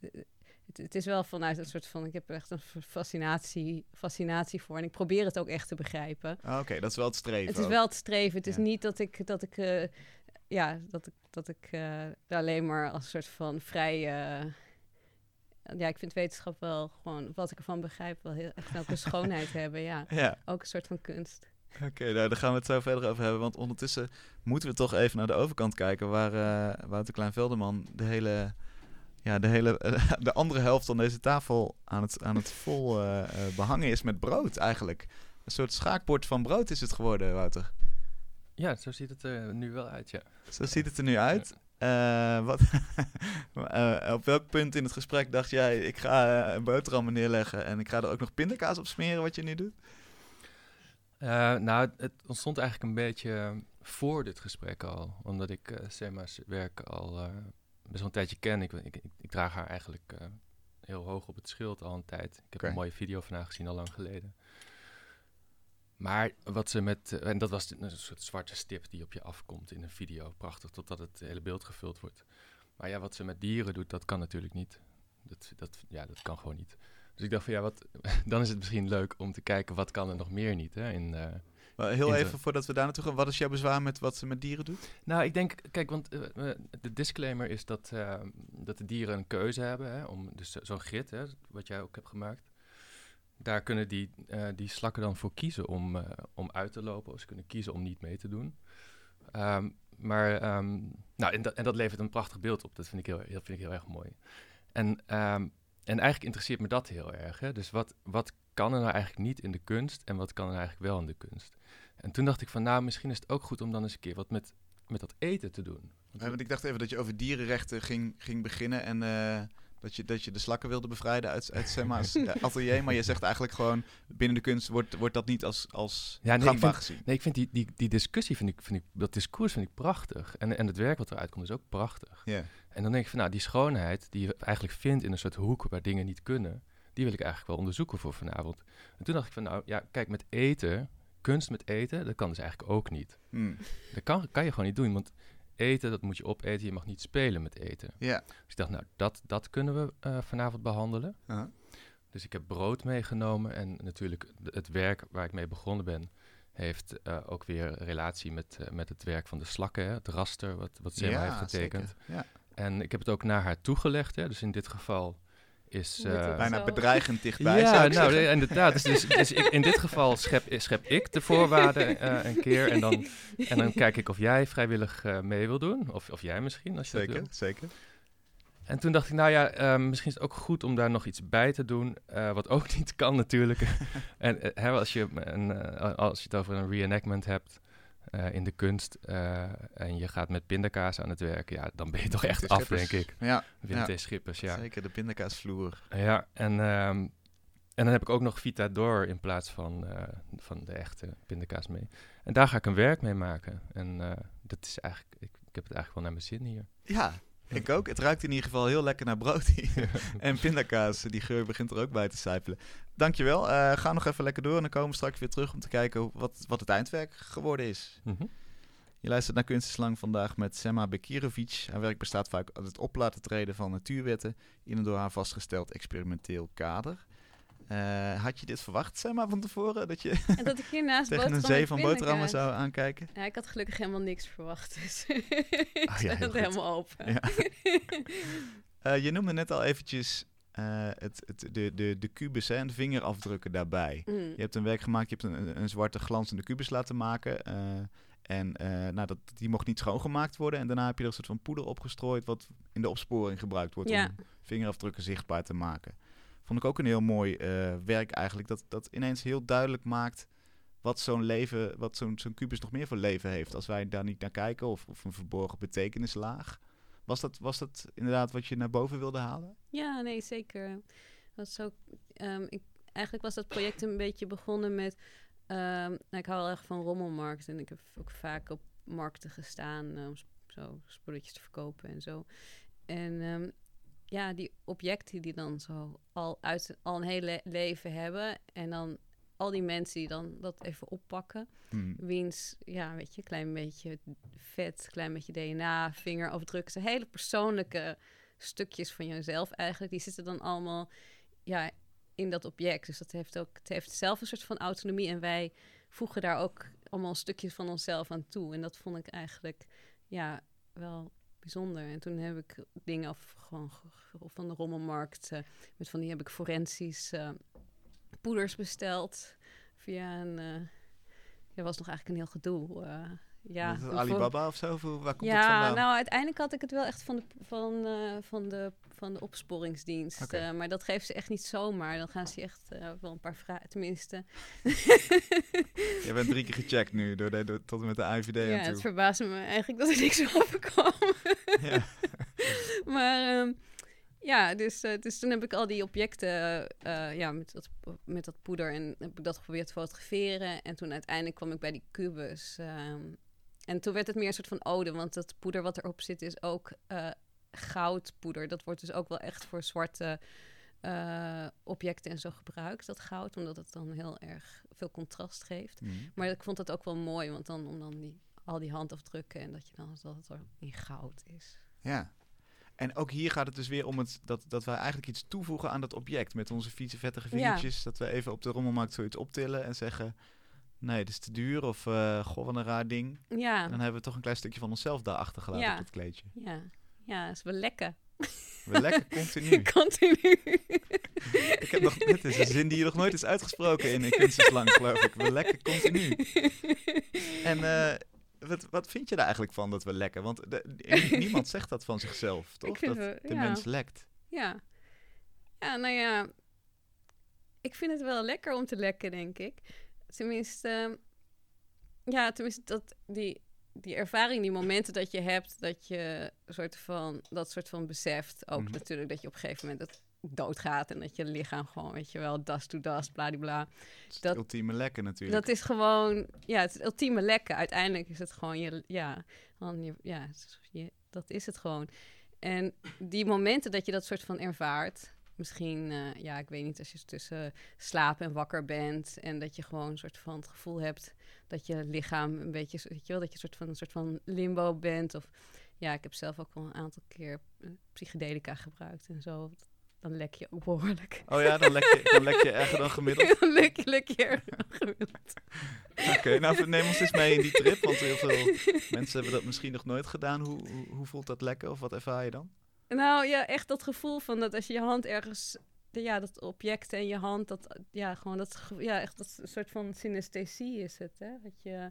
het, het is wel vanuit een soort van, ik heb er echt een fascinatie, fascinatie voor. En ik probeer het ook echt te begrijpen. Ah, Oké, dat is wel het streven. Het is wel het streven. Het is niet dat ik, dat ik, eh, ja, dat ik, dat ik eh, alleen maar als een soort van vrij. eh, ja, ik vind wetenschap wel gewoon, wat ik ervan begrijp, wel heel echt ook een schoonheid hebben. Ja, Ja, ook een soort van kunst. oké, nou, daar gaan we het zo verder over hebben. Want ondertussen moeten we toch even naar de overkant kijken... waar eh Wouter Klein-Velderman de hele... Ja, de, hele, de andere helft van deze tafel aan het, aan het vol eh, eh, behangen is met brood eigenlijk. Een soort schaakbord van brood is het geworden, Wouter. Ja, zo ziet het er nu wel uit, ja. Zo ziet het er nu uit. Eh, wat, eh, op welk punt in het gesprek dacht jij, ik ga eh, een boterham neerleggen en ik ga er ook nog pindakaas op smeren, wat je nu doet? Nou, het ontstond eigenlijk een beetje voor dit gesprek al. Omdat ik Sema's werk al best wel een tijdje ken. Ik, ik, ik, ik draag haar eigenlijk heel hoog op het schild al een tijd. Ik heb een mooie video van haar gezien al lang geleden. Maar wat ze met... eh, en dat was een soort zwarte stip die op je afkomt in een video. Prachtig, totdat het hele beeld gevuld wordt. Maar ja, wat ze met dieren doet, dat kan natuurlijk niet. Dat, dat, ja, dat kan gewoon niet. Dus ik dacht van ja, wat, dan is het misschien leuk om te kijken wat kan er nog meer niet. Hè, in, eh, Maar heel even voordat we daar naartoe gaan, wat is jouw bezwaar met wat ze met dieren doet? Nou, ik denk, kijk, want eh, de disclaimer is dat, dat de dieren een keuze hebben. Hè, om, dus zo- zo'n grid, hè, wat jij ook hebt gemaakt. Daar kunnen die, eh, die slakken dan voor kiezen om, eh, om uit te lopen. Of ze kunnen kiezen om niet mee te doen. Ehm, maar, ehm, nou, en dat, en dat levert een prachtig beeld op. Dat vind ik heel, heel, vind ik heel erg mooi. En, ehm, en eigenlijk interesseert me dat heel erg. Hè? Dus wat, wat kan er nou eigenlijk niet in de kunst en wat kan er eigenlijk wel in de kunst? En toen dacht ik van, nou, misschien is het ook goed om dan eens een keer wat met, met dat eten te doen. Want want ik dacht even dat je over dierenrechten ging, ging beginnen en eh, dat, je, dat je de slakken wilde bevrijden uit, uit Semma's eh, atelier. Maar je zegt eigenlijk gewoon, binnen de kunst wordt, wordt dat niet als, als Ja, nee, ik gangbaar vind- gezien. Nee, ik vind die, die, die discussie, vind ik, vind ik, dat discours vind ik prachtig. En, en het werk wat eruit komt is ook prachtig. Ja. En dan denk ik van, nou, die schoonheid die je eigenlijk vindt in een soort hoek waar dingen niet kunnen, die wil ik eigenlijk wel onderzoeken voor vanavond. En toen dacht ik van, nou ja, kijk, met eten, kunst met eten, dat kan dus eigenlijk ook niet. Hmm. Dat kan, kan je gewoon niet doen, want eten, dat moet je opeten, je mag niet spelen met eten. Ja. Dus ik dacht, nou, dat, dat kunnen we eh, vanavond behandelen. Dus ik heb brood meegenomen en natuurlijk het werk waar ik mee begonnen ben, heeft eh, ook weer relatie met, eh, met het werk van de slakken, hè, het raster wat, wat Sema heeft getekend. zeker. Ja. En ik heb het ook naar haar toegelegd, hè, dus in dit geval is... Eh, bijna bedreigend dichtbij, ja, nou, zeggen. inderdaad. Dus, dus, dus ik, in dit geval schep, schep ik de voorwaarden eh, een keer en dan, en dan kijk ik of jij vrijwillig eh, mee wil doen, of, of jij misschien, als je dat wil. Zeker, zeker. En toen dacht ik, nou ja, misschien is het ook goed om daar nog iets bij te doen. eh, wat ook niet kan natuurlijk. en hè, als, je een, eh, als je het over een reenactment hebt eh, in de kunst... eh, en je gaat met pindakaas aan het werk... ja, dan ben je toch echt af, denk ik. Ja, Wim Ja. Schippers, ja. zeker. De pindakaasvloer. Ja, en, ehm, en dan heb ik ook nog Vita Door in plaats van, eh, van de echte pindakaas mee. En daar ga ik een werk mee maken. En dat is eigenlijk... Ik, ik heb het eigenlijk wel naar mijn zin hier. Ja, ik ook. Het ruikt in ieder geval heel lekker naar brood hier. en pindakaas, die geur begint er ook bij te sijpelen. Dankjewel. Eh ga nog even lekker door en dan komen we straks weer terug om te kijken wat, wat het eindwerk geworden is. Mhm. Je luistert naar Kunst is Lang vandaag met Sema Bekirovic. Haar werk bestaat vaak uit het op laten treden van natuurwetten in een door haar vastgesteld experimenteel kader. Eh, had je dit verwacht, Sema, van tevoren? Dat je En dat ik hiernaast tegen een zee van boterhammen zou aankijken? Ja, ik had gelukkig helemaal niks verwacht. Dus Ah, ja, het helemaal open. Ja. Eh, je noemde net al eventjes eh, het, het, de, de, de kubus hè, en de vingerafdrukken daarbij. Mm. Je hebt een werk gemaakt, je hebt een, een zwarte glanzende kubus laten maken. en nou, dat, die mocht niet schoongemaakt worden. En daarna heb je er een soort van poeder opgestrooid... wat in de opsporing gebruikt wordt Ja. om vingerafdrukken zichtbaar te maken. Vond ik ook een heel mooi eh, werk eigenlijk. Dat, dat ineens heel duidelijk maakt wat zo'n leven, wat zo'n zo'n kubus nog meer voor leven heeft. Als wij daar niet naar kijken of, of een verborgen betekenislaag. Was dat, was dat inderdaad wat je naar boven wilde halen? Ja, nee, zeker. Dat is ook, ehm, ik, eigenlijk was dat project een beetje begonnen met... ehm, nou, ik hou wel erg van rommelmarkt en ik heb ook vaak op markten gestaan eh, om zo spulletjes te verkopen en zo. En ehm, ja, die objecten die dan zo al, uit, al een hele leven hebben en dan al die mensen die dan dat even oppakken. Hmm. wiens, ja, weet je, klein beetje vet, klein beetje DNA, vingerafdruk. Zijn hele persoonlijke stukjes van jezelf eigenlijk, die zitten dan allemaal ja, in dat object. Dus dat heeft ook, het heeft zelf een soort van autonomie en wij voegen daar ook allemaal stukjes van onszelf aan toe. En dat vond ik eigenlijk ja, wel bijzonder. En toen heb ik dingen af, gewoon van de rommelmarkt, eh, met van die heb ik forensisch eh, poeders besteld via een, eh ja, was nog eigenlijk een heel gedoe. Ja, Is Alibaba of zo? Waar komt het ja, vandaan? nou uiteindelijk had ik het wel echt van de, van, eh, van de, van de opsporingsdienst. Eh, maar dat geeft ze echt niet zomaar. Dan gaan ze echt eh, wel een paar vragen, tenminste. Je bent drie keer gecheckt nu, door de, door- tot en met de IVD ja, het verbaasde me eigenlijk dat er niks overkwam. Ja. maar ehm, ja, dus, dus toen heb ik al die objecten ja, met, dat, met dat poeder en heb ik dat geprobeerd te fotograferen. En toen uiteindelijk kwam ik bij die kubus. ehm, en toen werd het meer een soort van ode, want dat poeder wat erop zit is ook eh, goudpoeder. Dat wordt dus ook wel echt voor zwarte eh, objecten en zo gebruikt, dat goud, omdat het dan heel erg veel contrast geeft. Mhm. Maar ik vond dat ook wel mooi, want dan om dan die, al die handafdrukken en dat je dan dat het er in goud is. Ja. En ook hier gaat het dus weer om het, dat, dat wij eigenlijk iets toevoegen aan dat object. Met onze fietsen, vettige Ja. vingertjes. Dat we even op de rommelmarkt zoiets optillen en zeggen... Nee, dat is te duur. Of goh, wat een raar ding. Ja, Dan hebben we toch een klein stukje van onszelf daar achtergelaten Ja. op dat kleedje. ja, ja, is wel lekker. We lekker continu. Continu. Ik heb nog, dit is een zin die je nog nooit is uitgesproken in een kunstenslang, geloof ik. We lekker continu. En eh, wat, wat vind je daar eigenlijk van dat we lekken? Want de- niemand zegt dat van zichzelf, toch? dat de ja. mens lekt. Ja. Ja, nou ja. Ik vind het wel lekker om te lekken, denk ik. Tenminste, ja, tenminste dat die, die ervaring, die momenten dat je hebt, dat je soort van, dat soort van beseft. Ook Mhm. natuurlijk dat je op een gegeven moment het doodgaat en dat je lichaam gewoon, weet je wel, dust to dust, bladibla. Dat- het ultieme lekken natuurlijk. Dat is gewoon, ja, het ultieme lekken. Uiteindelijk is het gewoon je, ja, je, ja, je, dat is het gewoon. En die momenten dat je dat soort van ervaart, misschien, eh, ja, ik weet niet, als je tussen slaap en wakker bent en dat je gewoon een soort van het gevoel hebt dat je lichaam een beetje, weet je wel, dat je een soort van een soort van limbo bent. Of ja, ik heb zelf ook al een aantal keer eh, psychedelica gebruikt en zo. Dan lek je ook behoorlijk. Oh ja, dan lek, je, dan lek je erger dan gemiddeld. dan lek je, lek je erg gemiddeld. Oké, nou neem ons eens mee in die trip. Want heel veel mensen hebben dat misschien nog nooit gedaan. Hoe, hoe, hoe voelt dat lekken of wat ervaar je dan? Nou ja, echt dat gevoel van dat als je je hand ergens, ja, dat object en je hand, dat, ja, gewoon dat, ja, echt dat soort van synesthesie is het, hè? Dat je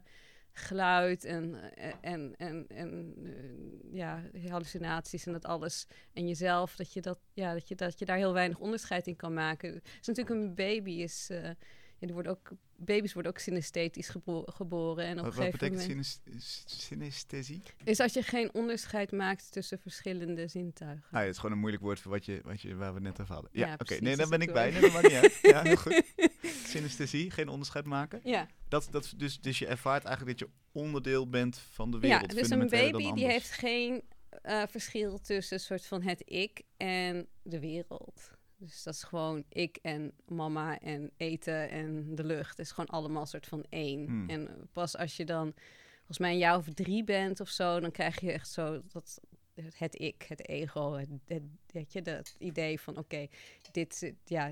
geluid en, eh, en, en, en eh, ja, hallucinaties en dat alles en jezelf, dat je, dat, ja, dat, je, dat je daar heel weinig onderscheid in kan maken. Het is natuurlijk een baby, is, eh, ja, die wordt ook, baby's worden ook synesthetisch gebo- geboren. En op Wat, wat betekent moment synes- synesthesie? is als je geen onderscheid maakt tussen verschillende zintuigen. Ah, ja, het is gewoon een moeilijk woord voor wat je, wat je, waar we net over hadden. Ja, Ja, oké. Nee, daar is ben ik bij. Nee, dat maakt niet uit. Ja, heel goed. Synesthesie, geen onderscheid maken. Ja. Dat, dat, dus, dus je ervaart eigenlijk dat je onderdeel bent van de Ja, wereld. dus een baby die heeft geen eh, verschil tussen soort van het ik en de wereld. Dus dat is gewoon ik en mama en eten en de lucht. Het is gewoon allemaal een soort van één. Hmm. En pas als je dan, volgens mij een jaar of drie bent of zo, dan krijg je echt zo dat het ik, het ego, het, het, weet je, dat idee van oké, dit, ja,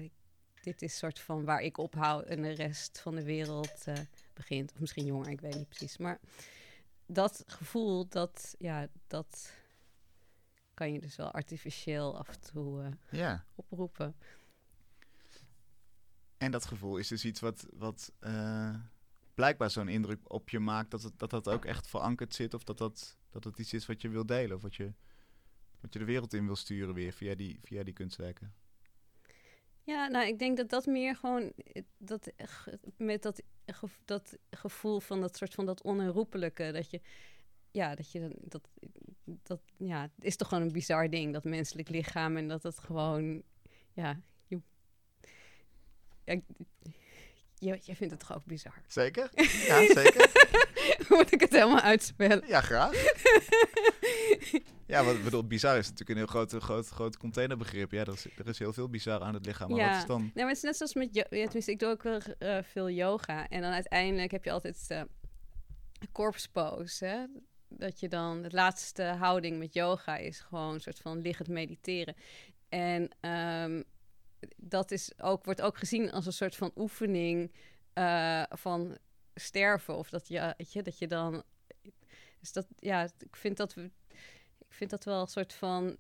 dit is soort van waar ik ophoud en de rest van de wereld eh, begint. Of misschien jonger, ik weet niet precies. Maar dat gevoel, dat, ja, dat kan je dus wel artificieel af en toe eh, Ja, oproepen. en dat gevoel is dus iets wat, wat eh, blijkbaar zo'n indruk op je maakt... Dat, het, dat dat ook echt verankerd zit... of dat dat, dat het iets is wat je wil delen... of wat je, wat je de wereld in wil sturen weer via die, via die kunstwerken. Ja, nou, ik denk dat dat meer gewoon dat, eh, met dat, dat gevoel van dat soort van dat onherroepelijke, dat je, ja, dat je dan- dat, dat, ja, het is toch gewoon een bizar ding, dat menselijk lichaam en dat het gewoon, ja, je, ja, je, vindt het toch ook bizar? Zeker? Ja, zeker. Moet ik het helemaal uitspellen? Ja, graag. Ja, wat ik bedoel, bizar is natuurlijk een heel groot, groot, groot containerbegrip. Ja, er is, er is heel veel bizar aan het lichaam. Maar Ja. wat is dan... Nee, maar het is net zoals met... Ja, tenminste, ik doe ook wel eh, veel yoga. En dan uiteindelijk heb je altijd eh corpse pose, hè. Dat je dan, de laatste houding met yoga is gewoon een soort van liggend mediteren. En ehm, dat is ook, wordt ook gezien als een soort van oefening eh, van sterven. Of dat je, weet je, dat je dan. Dus dat, ja, ik vind dat. Ik vind dat wel een soort van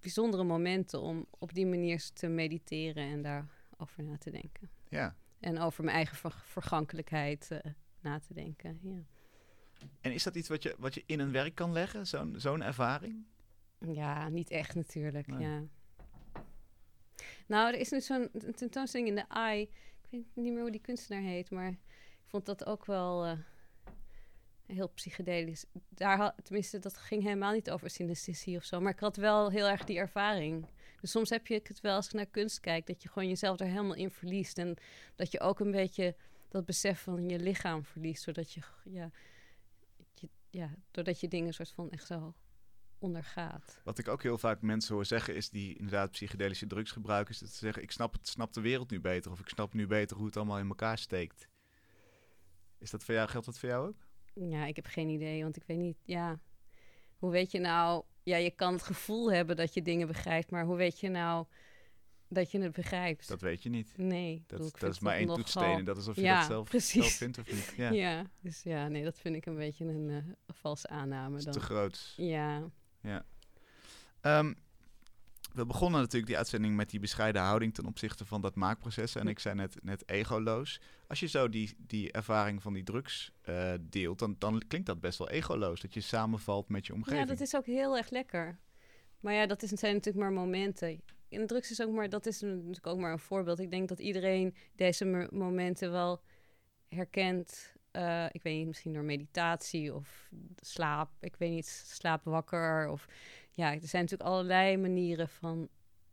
bijzondere momenten om op die manier te mediteren en daarover na te denken. Ja. En over mijn eigen ver- vergankelijkheid eh, na te denken. Ja. En is dat iets wat je, wat je in een werk kan leggen, zo'n zo'n ervaring? Ja, niet echt natuurlijk. Nee. Ja. Nou, er is nu zo'n tentoonstelling in de AI. Ik weet niet meer hoe die kunstenaar heet, maar ik vond dat ook wel eh, heel psychedelisch. Daar had, tenminste, dat ging helemaal niet over synesthesie of zo, maar ik had wel heel erg die ervaring. Dus soms heb je het wel als ik naar kunst kijk, dat je gewoon jezelf er helemaal in verliest. En dat je ook een beetje dat besef van je lichaam verliest, doordat je, ja, je, ja, doordat je dingen soort van echt zo ondergaat. Wat ik ook heel vaak mensen hoor zeggen is die inderdaad psychedelische drugs gebruiken, is dat ze zeggen ik snap, het, snap de wereld nu beter of ik snap nu beter hoe het allemaal in elkaar steekt. Is dat voor jou, geldt dat voor jou ook? Ja, ik heb geen idee, want ik weet niet, ja. Hoe weet je nou, ja, je kan het gevoel hebben dat je dingen begrijpt, maar hoe weet je nou dat je het begrijpt? Dat weet je niet. nee, Dat, bedoel, dat is maar één toetssteen en dat is of je Ja, dat zelf, precies. zelf vindt of niet. Ja, Ja. dus ja, nee, dat vind ik een beetje een eh, valse aanname is dan. te groot. Ja, Ehm, we begonnen natuurlijk die uitzending met die bescheiden houding ten opzichte van dat maakproces. En Ja. ik zei net, net egoloos. Als je zo die, die ervaring van die drugs eh, deelt, dan, dan klinkt dat best wel egoloos. Dat je samenvalt met je omgeving. ja, dat is ook heel erg lekker. Maar ja, dat is, zijn natuurlijk maar momenten. En drugs is ook maar, dat is natuurlijk ook maar een voorbeeld. Ik denk dat iedereen deze mo- momenten wel herkent. Eh, ik weet niet, misschien door meditatie of slaap. Ik weet niet, slaap wakker. Of ja, er zijn natuurlijk allerlei manieren van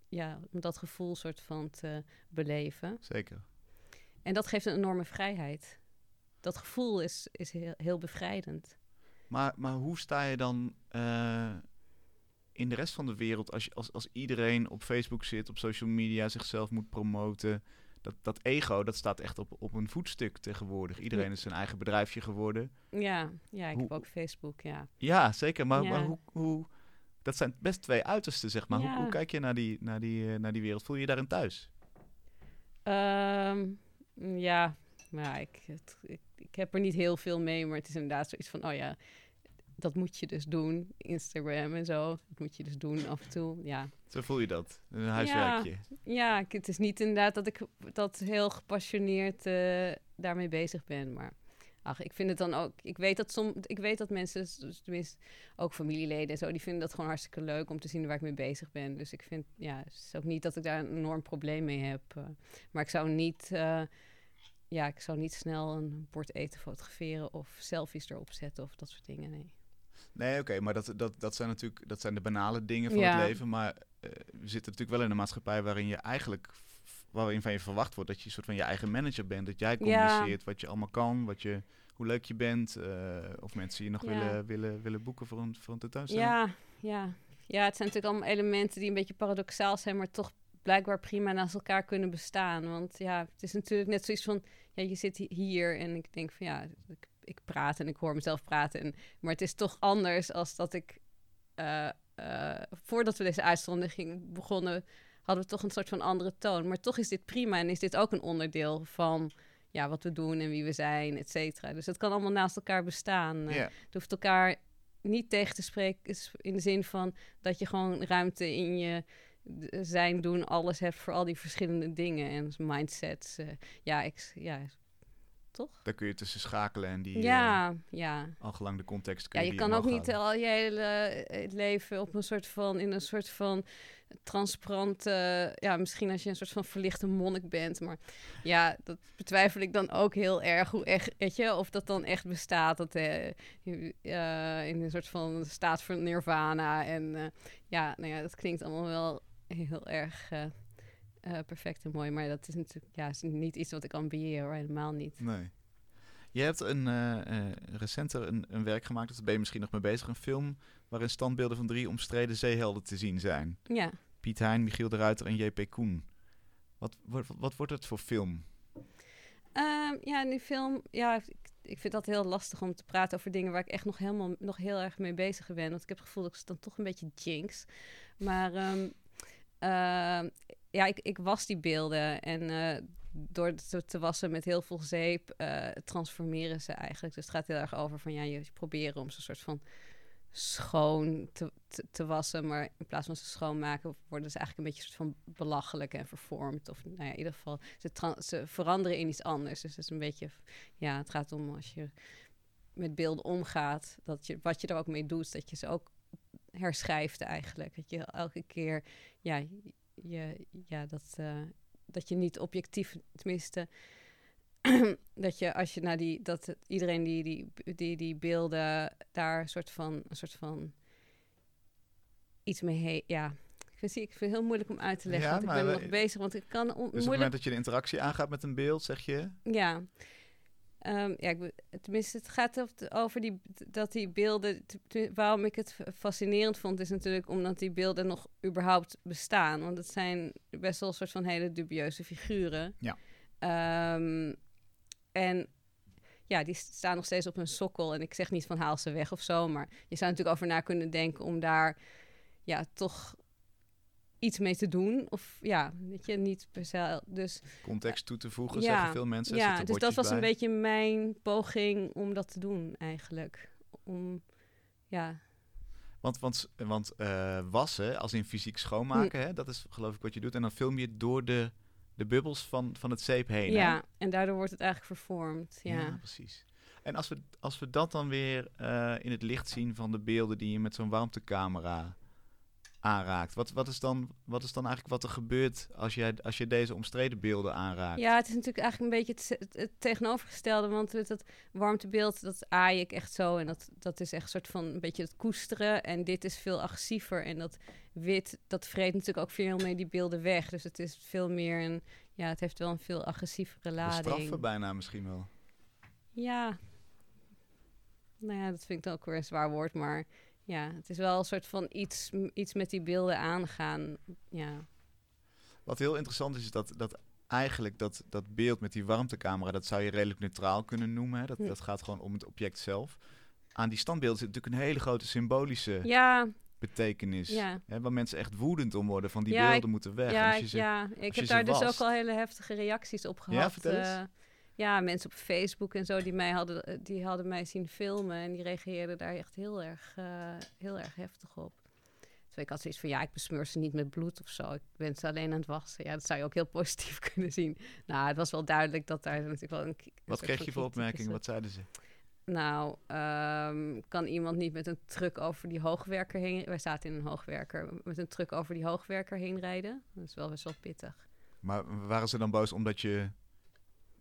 ja, om dat gevoel soort van te beleven. Zeker. En dat geeft een enorme vrijheid. Dat gevoel is, is heel, heel bevrijdend. Maar, maar hoe sta je dan eh, in de rest van de wereld als, je, als, als iedereen op Facebook zit, op social media zichzelf moet promoten? Dat, dat ego, dat staat echt op, op een voetstuk tegenwoordig. Iedereen is zijn eigen bedrijfje geworden. Ja, ja ik Hoe- heb ook Facebook, ja. Ja, zeker. Maar, Ja. maar hoe, hoe... Dat zijn best twee uitersten, zeg maar. Hoe, Ja. hoe kijk je naar die, naar, die, eh, naar die wereld? Voel je je daarin thuis? Ehm, ja, maar ik, het, ik, ik heb er niet heel veel mee, maar het is inderdaad zoiets van, oh ja, dat moet je dus doen. Instagram en zo, dat moet je dus doen af en toe. Ja, Zo voel je dat. Een huiswerkje. ja ik, het is niet inderdaad dat ik dat heel gepassioneerd eh, daarmee bezig ben, maar... Ach, ik vind het dan ook. Ik weet dat som, ik weet dat mensen, tenminste ook familieleden en zo, die vinden dat gewoon hartstikke leuk om te zien waar ik mee bezig ben. Dus ik vind, ja, het is ook niet dat ik daar een enorm probleem mee heb. eh. maar ik zou niet, eh, ja, ik zou niet snel een bord eten fotograferen of selfies erop zetten of dat soort dingen. Nee. Nee, oké, maar dat, dat, dat zijn natuurlijk dat zijn de banale dingen van Ja. het leven. Maar eh, we zitten natuurlijk wel in een maatschappij waarin je eigenlijk waarin van je verwacht wordt dat je een soort van je eigen manager bent. Dat jij Ja. communiceert wat je allemaal kan, wat je, hoe leuk je bent. eh, of mensen je nog Ja. willen, willen, willen boeken voor een, voor een tentoonstelling. Ja, ja. ja, het zijn natuurlijk allemaal elementen die een beetje paradoxaal zijn, maar toch blijkbaar prima naast elkaar kunnen bestaan. Want ja, het is natuurlijk net zoiets van, ja, je zit hi- hier en ik denk van ja, ik, ik praat en ik hoor mezelf praten. En, maar het is toch anders als dat ik, eh, eh, voordat we deze uitzondering begonnen, hadden we toch een soort van andere toon. Maar toch is dit prima en is dit ook een onderdeel van ja, wat we doen en wie we zijn, et cetera. Dus het kan allemaal naast elkaar bestaan. eh. Het hoeft elkaar niet tegen te spreken is in de zin van dat je gewoon ruimte in je zijn, doen, alles hebt voor al die verschillende dingen en mindsets. ja, ik, ja, toch? Daar kun je tussen schakelen en die eh, Ja, ja. al gelang de context kun Ja, je kan ook niet houden. al je hele eh, leven op een soort van, in een soort van transparante, ja, misschien als je een soort van verlichte monnik bent, maar ja, dat betwijfel ik dan ook heel erg, hoe echt, weet je, of dat dan echt bestaat, dat eh, je, eh, in een soort van staat van nirvana en eh, ja, nou ja, dat klinkt allemaal wel heel erg eh, perfect en mooi, maar dat is natuurlijk, ja, is niet iets wat ik ambieer, hoor, helemaal niet. Nee. Je hebt een, eh, eh, recenter een, een werk gemaakt, daar ben je misschien nog mee bezig, een film waarin standbeelden van drie omstreden zeehelden te zien zijn. Ja. Piet Hein, Michiel de Ruiter en J.P. Koen. Wat, wat, wat wordt het voor film? Ehm, ja, in die film, ja, ik- ik vind dat heel lastig om te praten over dingen waar ik echt nog helemaal nog heel erg mee bezig ben. Want ik heb het gevoel dat ik ze dan toch een beetje jinx. Maar ehm, ja, ik, ik was die beelden en eh, door te, te wassen met heel veel zeep eh, transformeren ze eigenlijk. Dus het gaat heel erg over van ja, je proberen om ze een soort van schoon te, te, wassen, maar in plaats van ze schoonmaken worden ze eigenlijk een beetje soort van belachelijk en vervormd. Of nou ja, in ieder geval, ze, ze veranderen in iets anders. Dus het is een beetje, ja, het gaat om als je met beelden omgaat, dat je, wat je er ook mee doet, dat je ze ook herschrijft eigenlijk. Dat je elke keer, ja, je, ja dat, eh, dat je niet objectief, tenminste, dat je als je naar die, dat iedereen die die, die die beelden daar een soort van, een soort van iets mee heeft, ja. Ik vind, zie- ik vind het heel moeilijk om uit te leggen, Ja, want ik ben we- nog bezig, want ik kan on- Dus op het moeilijk moment dat je de interactie aangaat met een beeld, zeg je... ja. Ehm, ja, ik, tenminste, het gaat over, die, dat die beelden. Waarom ik het fascinerend vond, is natuurlijk omdat die beelden nog überhaupt bestaan. Want het zijn best wel een soort van hele dubieuze figuren. Ja. Ehm, en ja, die staan nog steeds op hun sokkel. En ik zeg niet van haal ze weg of zo, maar je zou natuurlijk over na kunnen denken om daar ja, toch iets mee te doen. Of ja, weet je, niet per se. Dus context toe te voegen, Ja, zeggen veel mensen. ja, dus dat was een beetje mijn poging om dat te doen eigenlijk. Om, ja, Want, want, want eh, wassen, als in fysiek schoonmaken, hè, dat is geloof ik wat je doet. En dan film je door de, de bubbels van, van het zeep heen. hè? ja, en daardoor wordt het eigenlijk vervormd. Ja, precies. En als we, als we dat dan weer eh, in het licht zien van de beelden die je met zo'n warmtecamera aanraakt. Wat, wat, is dan, wat is dan eigenlijk wat er gebeurt als je, als je deze omstreden beelden aanraakt? ja, het is natuurlijk eigenlijk een beetje het, het, het tegenovergestelde. Want met dat warmtebeeld, dat aai ik echt zo. En dat, dat is echt een soort van een beetje het koesteren. En dit is veel agressiever. En dat wit, dat vreet natuurlijk ook veel meer die beelden weg. Dus het is veel meer een, ja, het heeft wel een veel agressievere de lading. straffen bijna misschien wel. Ja. Nou ja, dat vind ik dan ook weer een zwaar woord, maar ja, het is wel een soort van iets, iets met die beelden aangaan. Ja, Wat heel interessant is, is dat, dat eigenlijk dat, dat beeld met die warmtecamera, dat zou je redelijk neutraal kunnen noemen. Hè? Dat, dat gaat gewoon om het object zelf. Aan die standbeelden zit natuurlijk een hele grote symbolische ja, betekenis. ja. Hè, waar mensen echt woedend om worden van die Ja, beelden moeten weg. En ja, als je ze- ja. ik heb daar dus ook al hele heftige reacties op gehad. vertel eens. eh, ja, mensen op Facebook en zo die mij hadden, die hadden mij zien filmen en die reageerden daar echt heel erg, eh, heel erg heftig op. Terwijl ik had zoiets van, ja, ik besmeur ze niet met bloed of zo. Ik ben ze alleen aan het wassen. Ja, dat zou je ook heel positief kunnen zien. Nou, het was wel duidelijk dat daar natuurlijk wel een... een Wat kreeg je voor opmerkingen? Wat zeiden ze? Nou, ehm, kan iemand niet met een truck over die hoogwerker heen... Wij zaten in een hoogwerker. Met een truck over die hoogwerker heen rijden. Dat is wel best wel pittig. Maar waren ze dan boos omdat je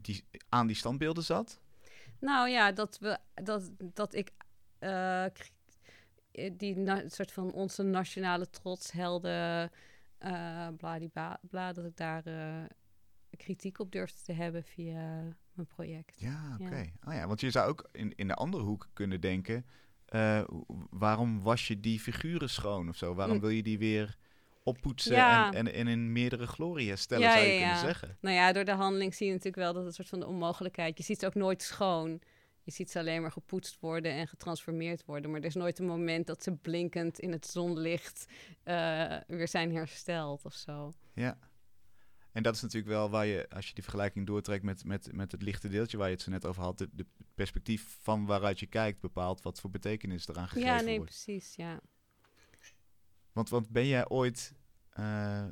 die, aan die standbeelden zat? Nou ja, dat, we, dat, dat ik eh, eh, die soort van onze nationale trots helden, eh bladibla, bla, dat ik daar kritiek op durfde te hebben via mijn project. Ja, Ja. oké. Oh ja, want je zou ook in, in de andere hoek kunnen denken... waarom was je die figuren schoon of zo? Waarom Mm. wil je die weer oppoetsen Ja. en, en, en in meerdere glorie herstellen, Ja, zou je ja, kunnen ja. zeggen? Nou ja, door de handeling zie je natuurlijk wel dat het een soort van de onmogelijkheid. Je ziet ze ook nooit schoon. Je ziet ze alleen maar gepoetst worden en getransformeerd worden. Maar er is nooit een moment dat ze blinkend in het zonlicht eh, weer zijn hersteld of zo. Ja. En dat is natuurlijk wel waar je, als je die vergelijking doortrekt met, met, met het lichte deeltje waar je het zo net over had, de, de perspectief van waaruit je kijkt bepaalt wat voor betekenis eraan gegeven Ja, nee, wordt. precies, ja. Want, want ben jij ooit eh,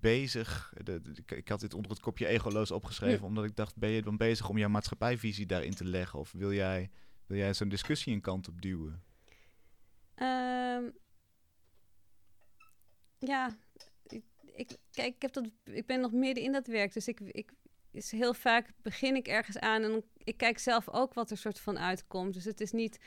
bezig, de, de- ik, had dit onder het kopje egoloos opgeschreven, omdat ik dacht, ben je dan bezig om jouw maatschappijvisie daarin te leggen? Of wil jij, wil jij zo'n discussie een kant op duwen? Ehm, ja, ik, ik, kijk, ik, heb dat, ik ben nog midden in dat werk. Dus ik, ik, is heel vaak begin ik ergens aan en ik kijk zelf ook wat er soort van uitkomt. Dus het is niet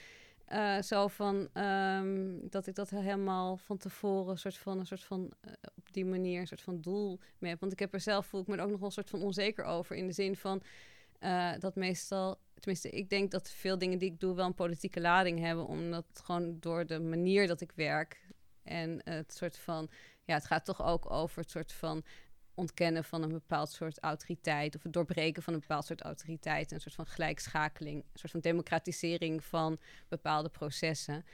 eh, zo van ehm, dat ik dat helemaal van tevoren soort van, een soort van eh, op die manier een soort van doel mee heb. Want ik heb er zelf voel ik me er ook nog wel een soort van onzeker over. In de zin van eh, dat meestal, tenminste, ik denk dat veel dingen die ik doe wel een politieke lading hebben, omdat gewoon door de manier dat ik werk en het soort van, ja, het gaat toch ook over het soort van ontkennen van een bepaald soort autoriteit of het doorbreken van een bepaald soort autoriteit, een soort van gelijkschakeling, een soort van democratisering van bepaalde processen.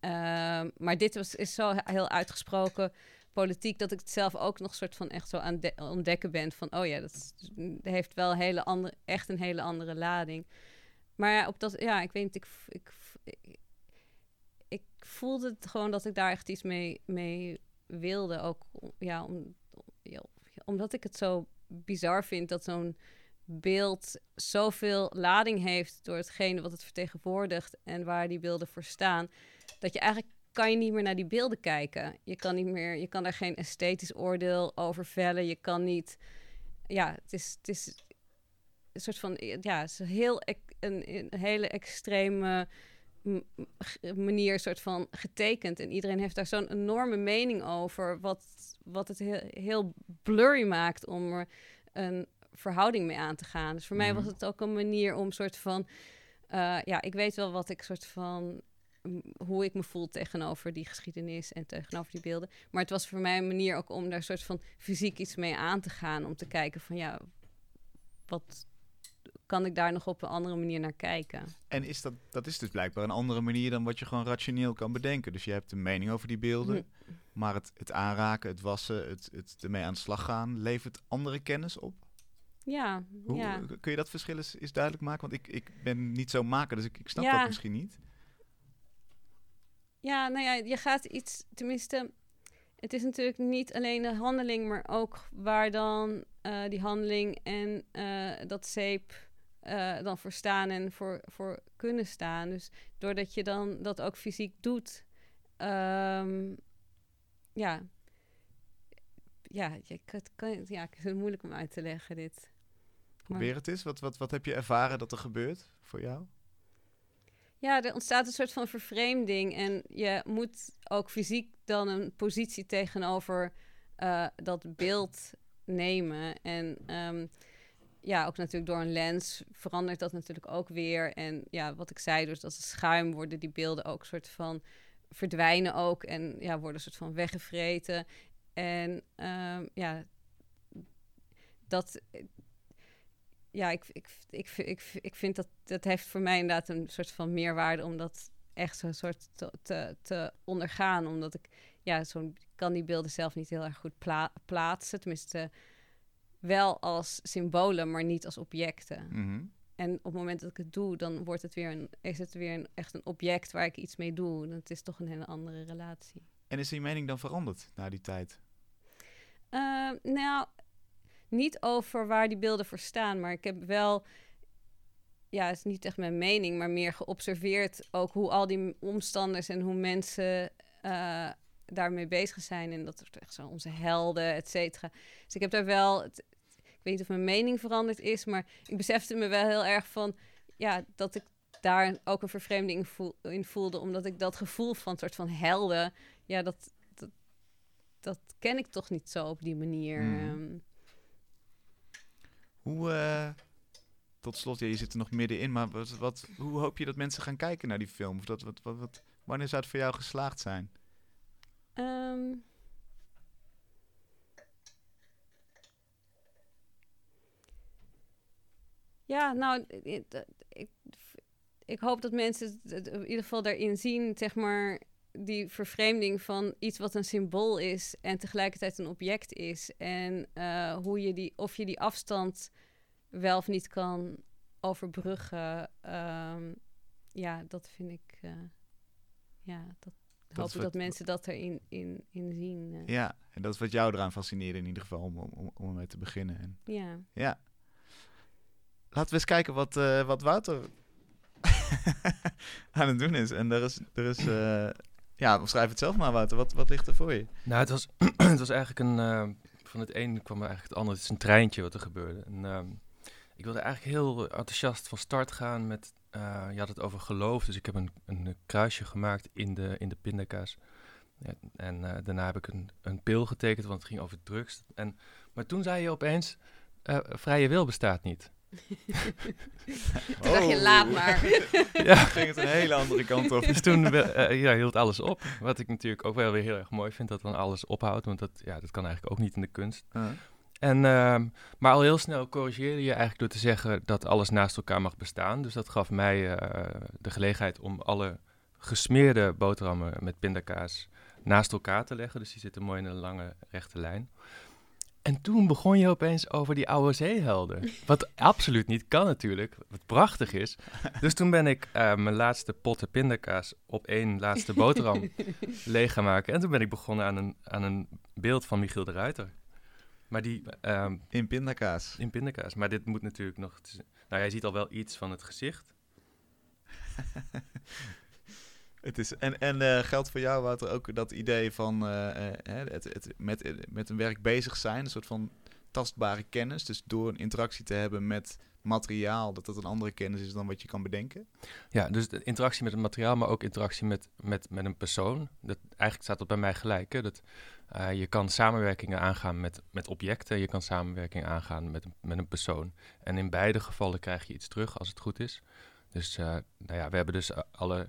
Ehm, maar dit was, is zo heel uitgesproken politiek dat ik het zelf ook nog soort van echt zo aan ontdekken ben van oh ja, dat heeft wel hele andere, echt een hele andere lading. Maar ja, op dat, ja, ik weet niet, ik, ik, ik, ik voelde het gewoon dat ik daar echt iets mee, mee wilde. Ook ja, om, ja, omdat ik het zo bizar vind dat zo'n beeld zoveel lading heeft door hetgene wat het vertegenwoordigt en waar die beelden voor staan, dat je eigenlijk kan je niet meer naar die beelden kijken. Je kan niet meer, je kan daar geen esthetisch oordeel over vellen. Je kan niet, ja, het is, het is een soort van, ja, het is heel een, een hele extreme manier soort van getekend. En iedereen heeft daar zo'n enorme mening over, wat, wat het heel, heel blurry maakt om er een verhouding mee aan te gaan. Dus voor mij was Mhm. het ook een manier om soort van, eh, ja, ik weet wel wat ik soort van hoe ik me voel tegenover die geschiedenis en tegenover die beelden. Maar het was voor mij een manier ook om daar soort van fysiek iets mee aan te gaan. Om te kijken van ja, wat kan ik daar nog op een andere manier naar kijken? En is dat, dat is dus blijkbaar een andere manier dan wat je gewoon rationeel kan bedenken. Dus je hebt een mening over die beelden, Hm. maar het, het aanraken, het wassen, het, het ermee aan de slag gaan, levert andere kennis op. Ja, Hoe, ja. Kun je dat verschil eens, eens duidelijk maken? Want ik, ik ben niet zo maker, dus ik, ik snap Ja. dat misschien niet. Ja, nou ja, je gaat iets, tenminste, het is natuurlijk niet alleen de handeling, maar ook waar dan eh, die handeling en eh, dat zeep eh, dan voor staan en voor, voor kunnen staan. Dus doordat je dan dat ook fysiek doet, ehm, ja, ja, je, het kan, ja, het is moeilijk om uit te leggen dit. Maar- Probeer het eens. Wat, wat, wat heb je ervaren dat er gebeurt voor jou? Ja, er ontstaat een soort van vervreemding. En je moet ook fysiek dan een positie tegenover eh, dat beeld nemen. En ehm, ja, ook natuurlijk door een lens verandert dat natuurlijk ook weer. En ja, wat ik zei, dus als het schuim worden die beelden ook soort van verdwijnen ook. En ja, worden soort van weggevreten. En ehm, ja, dat ja, ik, ik, ik, ik, ik vind dat dat heeft voor mij inderdaad een soort van meerwaarde om dat echt zo'n soort te, te, ondergaan. Omdat ik, ja, zo'n kan die beelden zelf niet heel erg goed pla- plaatsen. Tenminste, wel als symbolen, maar niet als objecten. Mhm. En op het moment dat ik het doe, dan wordt het weer een, is het weer een, echt een object waar ik iets mee doe. Dat is toch een hele andere relatie. En is die mening dan veranderd na die tijd? Eh, nou, niet over waar die beelden voor staan, maar ik heb wel, ja, het is niet echt mijn mening, maar meer geobserveerd ook hoe al die omstanders en hoe mensen eh, daarmee bezig zijn. En dat is echt zo onze helden, et cetera. Dus ik heb daar wel, het- weet niet of mijn mening veranderd is, maar ik besefte me wel heel erg van, ja, dat ik daar ook een vervreemding voel, in voelde, omdat ik dat gevoel van een soort van helden, ja, dat, dat, dat ken ik toch niet zo op die manier. Mhm. ehm. Hoe, eh, tot slot, ja, je zit er nog middenin, maar wat, wat, hoe hoop je dat mensen gaan kijken naar die film? Of dat, wat, wat, wat, wanneer zou het voor jou geslaagd zijn? Ehm. Ja, nou, ik, ik hoop dat mensen het- in ieder geval daarin zien, zeg maar, die vervreemding van iets wat een symbool is en tegelijkertijd een object is. En eh, hoe je die, of je die afstand wel of niet kan overbruggen. Ehm, ja, dat vind ik, eh, ja, dat hopen wat- dat mensen dat erin in, in zien. eh. Ja, en dat is wat jou eraan fascineerde in ieder geval, om, om, om ermee te beginnen. En, ja. ja. Laten we eens kijken wat, eh, wat Wouter aan het doen is. En er is, er is eh, ja, schrijf het zelf maar Wouter, wat, wat ligt er voor je? Nou, het was, het was eigenlijk een... eh, van het een kwam eigenlijk het andere. Het is een treintje wat er gebeurde. En, ehm, ik wilde eigenlijk heel enthousiast van start gaan met... eh, je had het over geloof, dus ik heb een, een kruisje gemaakt in de, in de pindakaas. Ja, en eh, daarna heb ik een, een pil getekend, want het ging over drugs. En, maar toen zei je opeens, eh, vrije wil bestaat niet. Toen dacht je, laat maar. ja, ging het een hele andere kant op. dus toen eh, ja, hield alles op. Wat ik natuurlijk ook wel weer heel erg mooi vind, dat dan alles ophoudt. Want dat, ja, dat kan eigenlijk ook niet in de kunst. Uh, En, ehm, maar al heel snel corrigeerde je eigenlijk door te zeggen dat alles naast elkaar mag bestaan. Dus dat gaf mij eh, de gelegenheid om alle gesmeerde boterhammen met pindakaas naast elkaar te leggen. Dus die zitten mooi in een lange rechte lijn. En toen begon je opeens over die oude zeehelden. Wat absoluut niet kan natuurlijk, wat prachtig is. Dus toen ben ik eh, mijn laatste potten pindakaas op één laatste boterham leeg gaan maken. En toen ben ik begonnen aan een, aan een beeld van Michiel de Ruiter. Maar die ehm, In pindakaas. in pindakaas. Maar dit moet natuurlijk nog... Nou, jij ziet al wel iets van het gezicht. Het is, en en eh, geldt voor jou, Wouter, ook dat idee van eh, eh, het, het, met, met een werk bezig zijn, een soort van tastbare kennis. Dus door een interactie te hebben met materiaal, dat dat een andere kennis is dan wat je kan bedenken. Ja, dus interactie met het materiaal, maar ook interactie met, met, met een persoon. Dat, eigenlijk staat dat bij mij gelijk. Hè? Dat, je kan samenwerkingen aangaan met, met objecten, je kan samenwerking aangaan met, met een persoon. En in beide gevallen krijg je iets terug als het goed is. Dus nou ja, we hebben dus alle,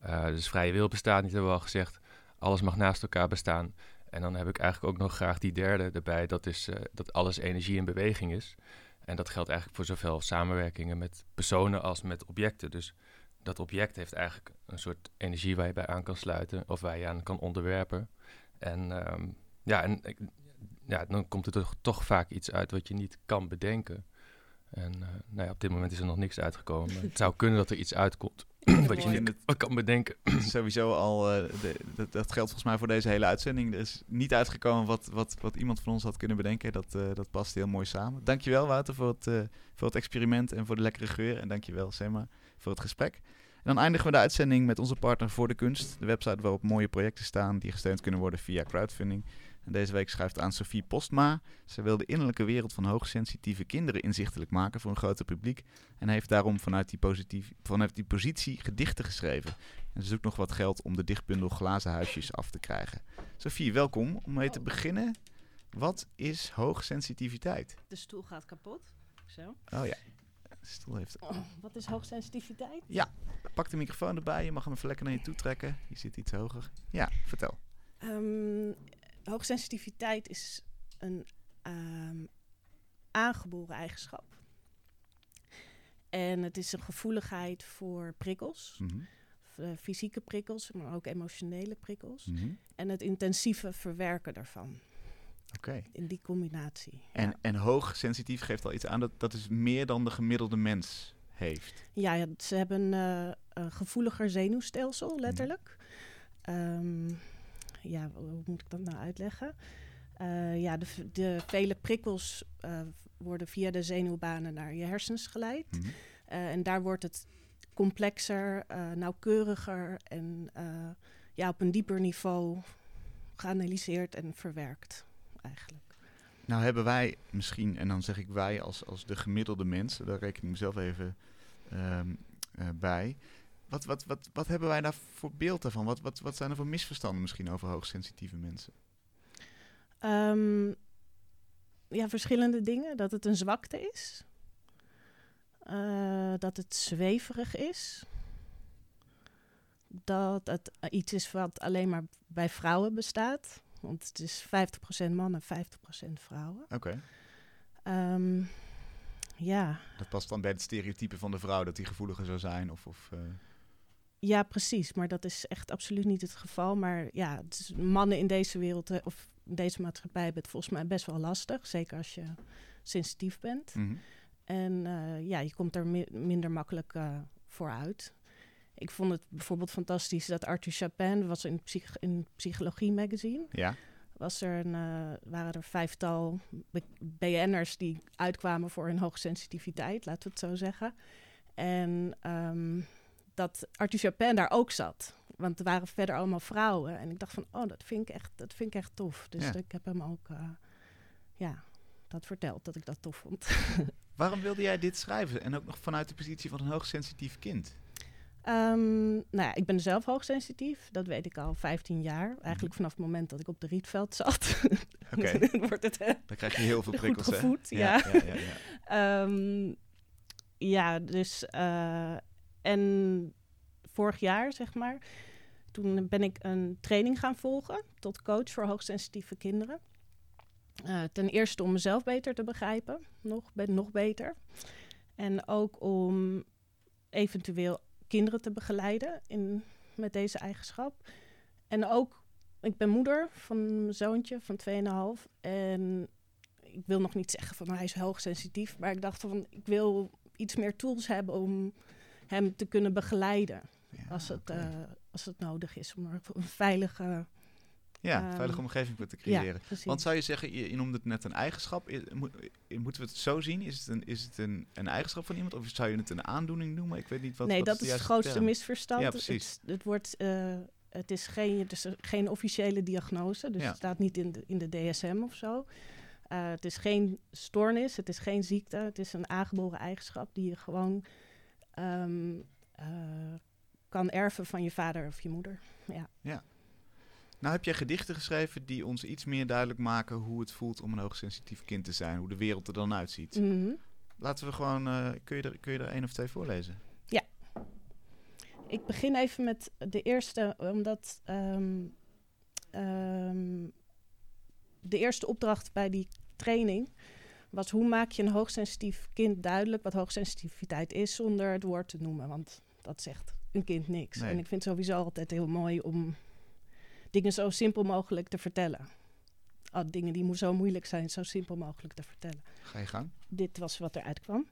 eh, dus vrije wil bestaat niet, hebben we al gezegd. Alles mag naast elkaar bestaan. En dan heb ik eigenlijk ook nog graag die derde erbij, dat is eh, dat alles energie in beweging is. En dat geldt eigenlijk voor zowel samenwerkingen met personen als met objecten. Dus dat object heeft eigenlijk een soort energie waar je bij aan kan sluiten of waar je aan kan onderwerpen. En ehm, ja, en ja, dan komt er toch, vaak iets uit wat je niet kan bedenken. En eh, nou ja, op dit moment is er nog niks uitgekomen. Het zou kunnen dat er iets uitkomt wat je niet kan bedenken. Het sowieso al, de- dat, dat geldt volgens mij voor deze hele uitzending. Er is niet uitgekomen wat, wat, wat iemand van ons had kunnen bedenken. Dat, eh, dat past heel mooi samen. Dankjewel Wouter voor het, eh, voor het experiment en voor de lekkere geur. En dankjewel Sema voor het gesprek. Dan eindigen we de uitzending met onze partner Voor de Kunst. De website waarop mooie projecten staan die gesteund kunnen worden via crowdfunding. En deze week schrijft aan Sophie Postma. Ze wil de innerlijke wereld van hoogsensitieve kinderen inzichtelijk maken voor een groter publiek. En heeft daarom vanuit die, positief, vanuit die positie gedichten geschreven. En ze zoekt nog wat geld om de dichtbundel Glazen Huisjes af te krijgen. Sophie, welkom. Om mee te beginnen, wat is hoogsensitiviteit? De stoel gaat kapot. Zo. Oh ja, stoel heeft... Oh, wat is hoogsensitiviteit? Pak de microfoon erbij, je mag hem even lekker naar je toe trekken. Je zit iets hoger. Ja, vertel. Ehm, hoogsensitiviteit is een ehm, aangeboren eigenschap. En het is een gevoeligheid voor prikkels, Mhm, eh, fysieke prikkels, maar ook emotionele prikkels. mhm. En het intensieve verwerken daarvan, In die combinatie. En, ja. en hoogsensitief geeft al iets aan dat dat is meer dan de gemiddelde mens heeft. Ja, ja, ze hebben eh, een gevoeliger zenuwstelsel, letterlijk. Ehm, ja, hoe moet ik dat nou uitleggen? Eh, ja, de, de vele prikkels eh, worden via de zenuwbanen naar je hersens geleid. Mhm. Eh, en daar wordt het complexer, eh, nauwkeuriger en eh, ja, op een dieper niveau geanalyseerd en verwerkt, eigenlijk. Nou hebben wij misschien, en dan zeg ik wij als, als de gemiddelde mensen, daar reken ik mezelf even ehm, eh, bij. Wat, wat, wat, wat hebben wij daar voor beeld daarvan? Wat, wat, wat zijn er voor misverstanden misschien over hoogsensitieve mensen? Ehm, ja, verschillende dingen. Dat het een zwakte is. Eh, dat het zweverig is. Dat het iets is wat alleen maar bij vrouwen bestaat. Want het is 50% mannen, 50% vrouwen. Oké, Ehm, ja. dat past dan bij het stereotype van de vrouw dat die gevoeliger zou zijn. Of, of, eh, ja, precies. Maar dat is echt absoluut niet het geval. Maar ja, is, mannen in deze wereld, eh, of in deze maatschappij, hebben het volgens mij best wel lastig. Zeker als je sensitief bent. mhm. En eh, ja, je komt er mi- minder makkelijk eh voor uit. Ik vond het bijvoorbeeld fantastisch dat Arthur Chapin, was in, psych in Psychologie Magazine, Ja, was er een, eh, waren er vijftal BN'ers die uitkwamen voor hun hoogsensitiviteit, laten we het zo zeggen. En ehm, dat Arthur Chapin daar ook zat. Want er waren verder allemaal vrouwen. En ik dacht van, oh, dat vind ik echt, dat vind ik echt tof. Dus Ja. ik heb hem ook, eh, ja, dat verteld, dat ik dat tof vond. Waarom wilde jij dit schrijven? En ook nog vanuit de positie van een hoogsensitief kind? Ehm, nou ja, ik ben zelf hoogsensitief. Dat weet ik al 15 jaar. Eigenlijk vanaf het moment dat ik op de Rietveld zat. Oké. Dan wordt het, eh, Dan krijg je heel veel Goed prikkels, hè? gevoed, ja. ja. ja, ja, ja. Ehm, ja, dus... eh, en vorig jaar, zeg maar... Toen ben ik een training gaan volgen tot coach voor hoogsensitieve kinderen. Eh, ten eerste om mezelf beter te begrijpen, nog, be- nog beter. En ook om eventueel kinderen te begeleiden in, met deze eigenschap. En ook, ik ben moeder van mijn zoontje van 2,5. En ik wil nog niet zeggen van hij is hoogsensitief. Maar ik dacht van ik wil iets meer tools hebben om hem te kunnen begeleiden. Ja, als, het, eh, als het nodig is. Om er een veilige... ja, ehm, veilige omgeving te Ja, creëren. Want zou je zeggen, je, je noemde het net een eigenschap. Moet- moeten we het zo zien? Is het, een, is het een, een eigenschap van iemand? Of zou je het een aandoening noemen? Ik weet niet wat nee, wat dat is het grootste term? misverstand. Ja, precies. Het, het wordt, eh, het is geen, is geen officiële diagnose, dus Ja. het staat niet in de, in de DSM of zo. Eh, het is geen stoornis, het is geen ziekte, het is een aangeboren eigenschap die je gewoon ehm, eh, kan erven van je vader of je moeder. Ja. Nou heb jij gedichten geschreven die ons iets meer duidelijk maken hoe het voelt om een hoogsensitief kind te zijn. Hoe de wereld er dan uitziet. Mhm. Laten we gewoon, eh, kun, je er, kun je er één of twee voorlezen? Ik begin even met de eerste, omdat ehm, ehm, de eerste opdracht bij die training was hoe maak je een hoogsensitief kind duidelijk wat hoogsensitiviteit is zonder het woord te noemen. Want dat zegt een kind niks. Nee. En ik vind het sowieso altijd heel mooi om dingen zo simpel mogelijk te vertellen. Oh, dingen die zo moeilijk zijn, zo simpel mogelijk te vertellen Ga je gang. dit was wat eruit kwam.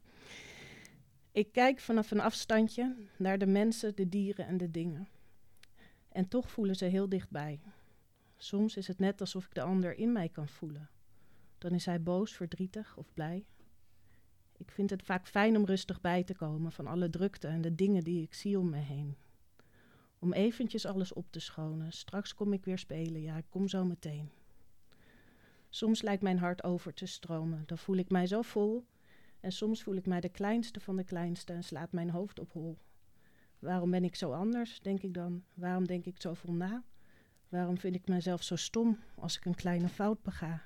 Ik kijk vanaf een afstandje naar de mensen, de dieren en de dingen. En toch voelen ze heel dichtbij. Soms is het net alsof ik de ander in mij kan voelen. Dan is hij boos, verdrietig of blij. Ik vind het vaak fijn om rustig bij te komen van alle drukte en de dingen die ik zie om me heen. Om eventjes alles op te schonen. Straks kom ik weer spelen, ja, ik kom zo meteen. Soms lijkt mijn hart over te stromen. Dan voel ik mij zo vol. En soms voel ik mij de kleinste van de kleinste en slaat mijn hoofd op hol. Waarom ben ik zo anders, denk ik dan? Waarom denk ik zoveel na? Waarom vind ik mezelf zo stom als ik een kleine fout bega?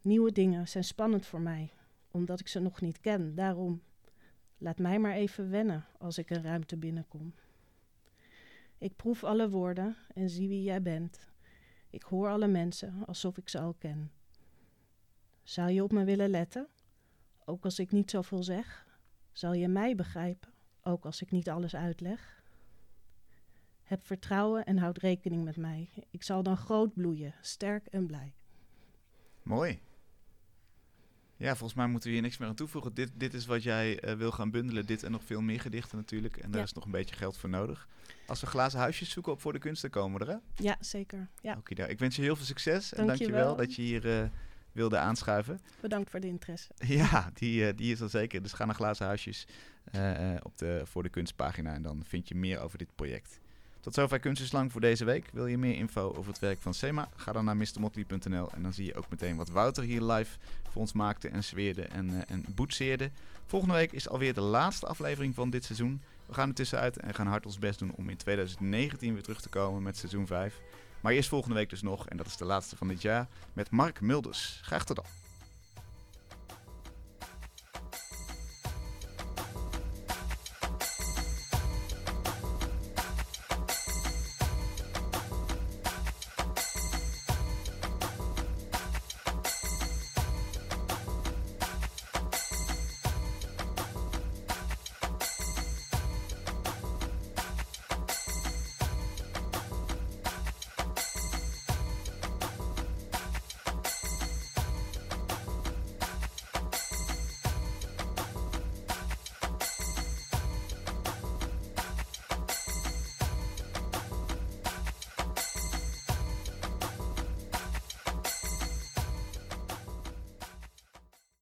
Nieuwe dingen zijn spannend voor mij, omdat ik ze nog niet ken. Daarom, laat mij maar even wennen als ik een ruimte binnenkom. Ik proef alle woorden en zie wie jij bent. Ik hoor alle mensen alsof ik ze al ken. Zou je op me willen letten? Ook als ik niet zoveel zeg? Zal je mij begrijpen? Ook als ik niet alles uitleg? Heb vertrouwen en houd rekening met mij. Ik zal dan groot bloeien, sterk en blij. Mooi. Ja, volgens mij moeten we hier niks meer aan toevoegen. Dit, dit is wat jij eh, wil gaan bundelen. Dit en nog veel meer gedichten natuurlijk. En daar Ja. is nog een beetje geld voor nodig. Als we glazen huisjes zoeken op voor de kunst, dan komen we er. Hè? Ja, zeker. Ja, Okido. Ik wens je heel veel succes. En Dankjewel. dankjewel dat je hier eh, wilde aanschuiven. bedankt voor de interesse. Ja, die, eh, die is er zeker. Dus ga naar glazen huisjes op de voor de kunstpagina. En dan vind je meer over dit project. Tot zover Kunst is Lang voor deze week. Wil je meer info over het werk van SEMA? Ga dan naar mrmotley.nl en dan zie je ook meteen wat Wouter hier live voor ons maakte en zweerde en, eh, en boetseerde. Volgende week is alweer de laatste aflevering van dit seizoen. We gaan er tussenuit en gaan hard ons best doen om in 2019 weer terug te komen met seizoen 5. Maar eerst volgende week dus nog, en dat is de laatste van dit jaar, met Mark Mulders. Graag tot dan.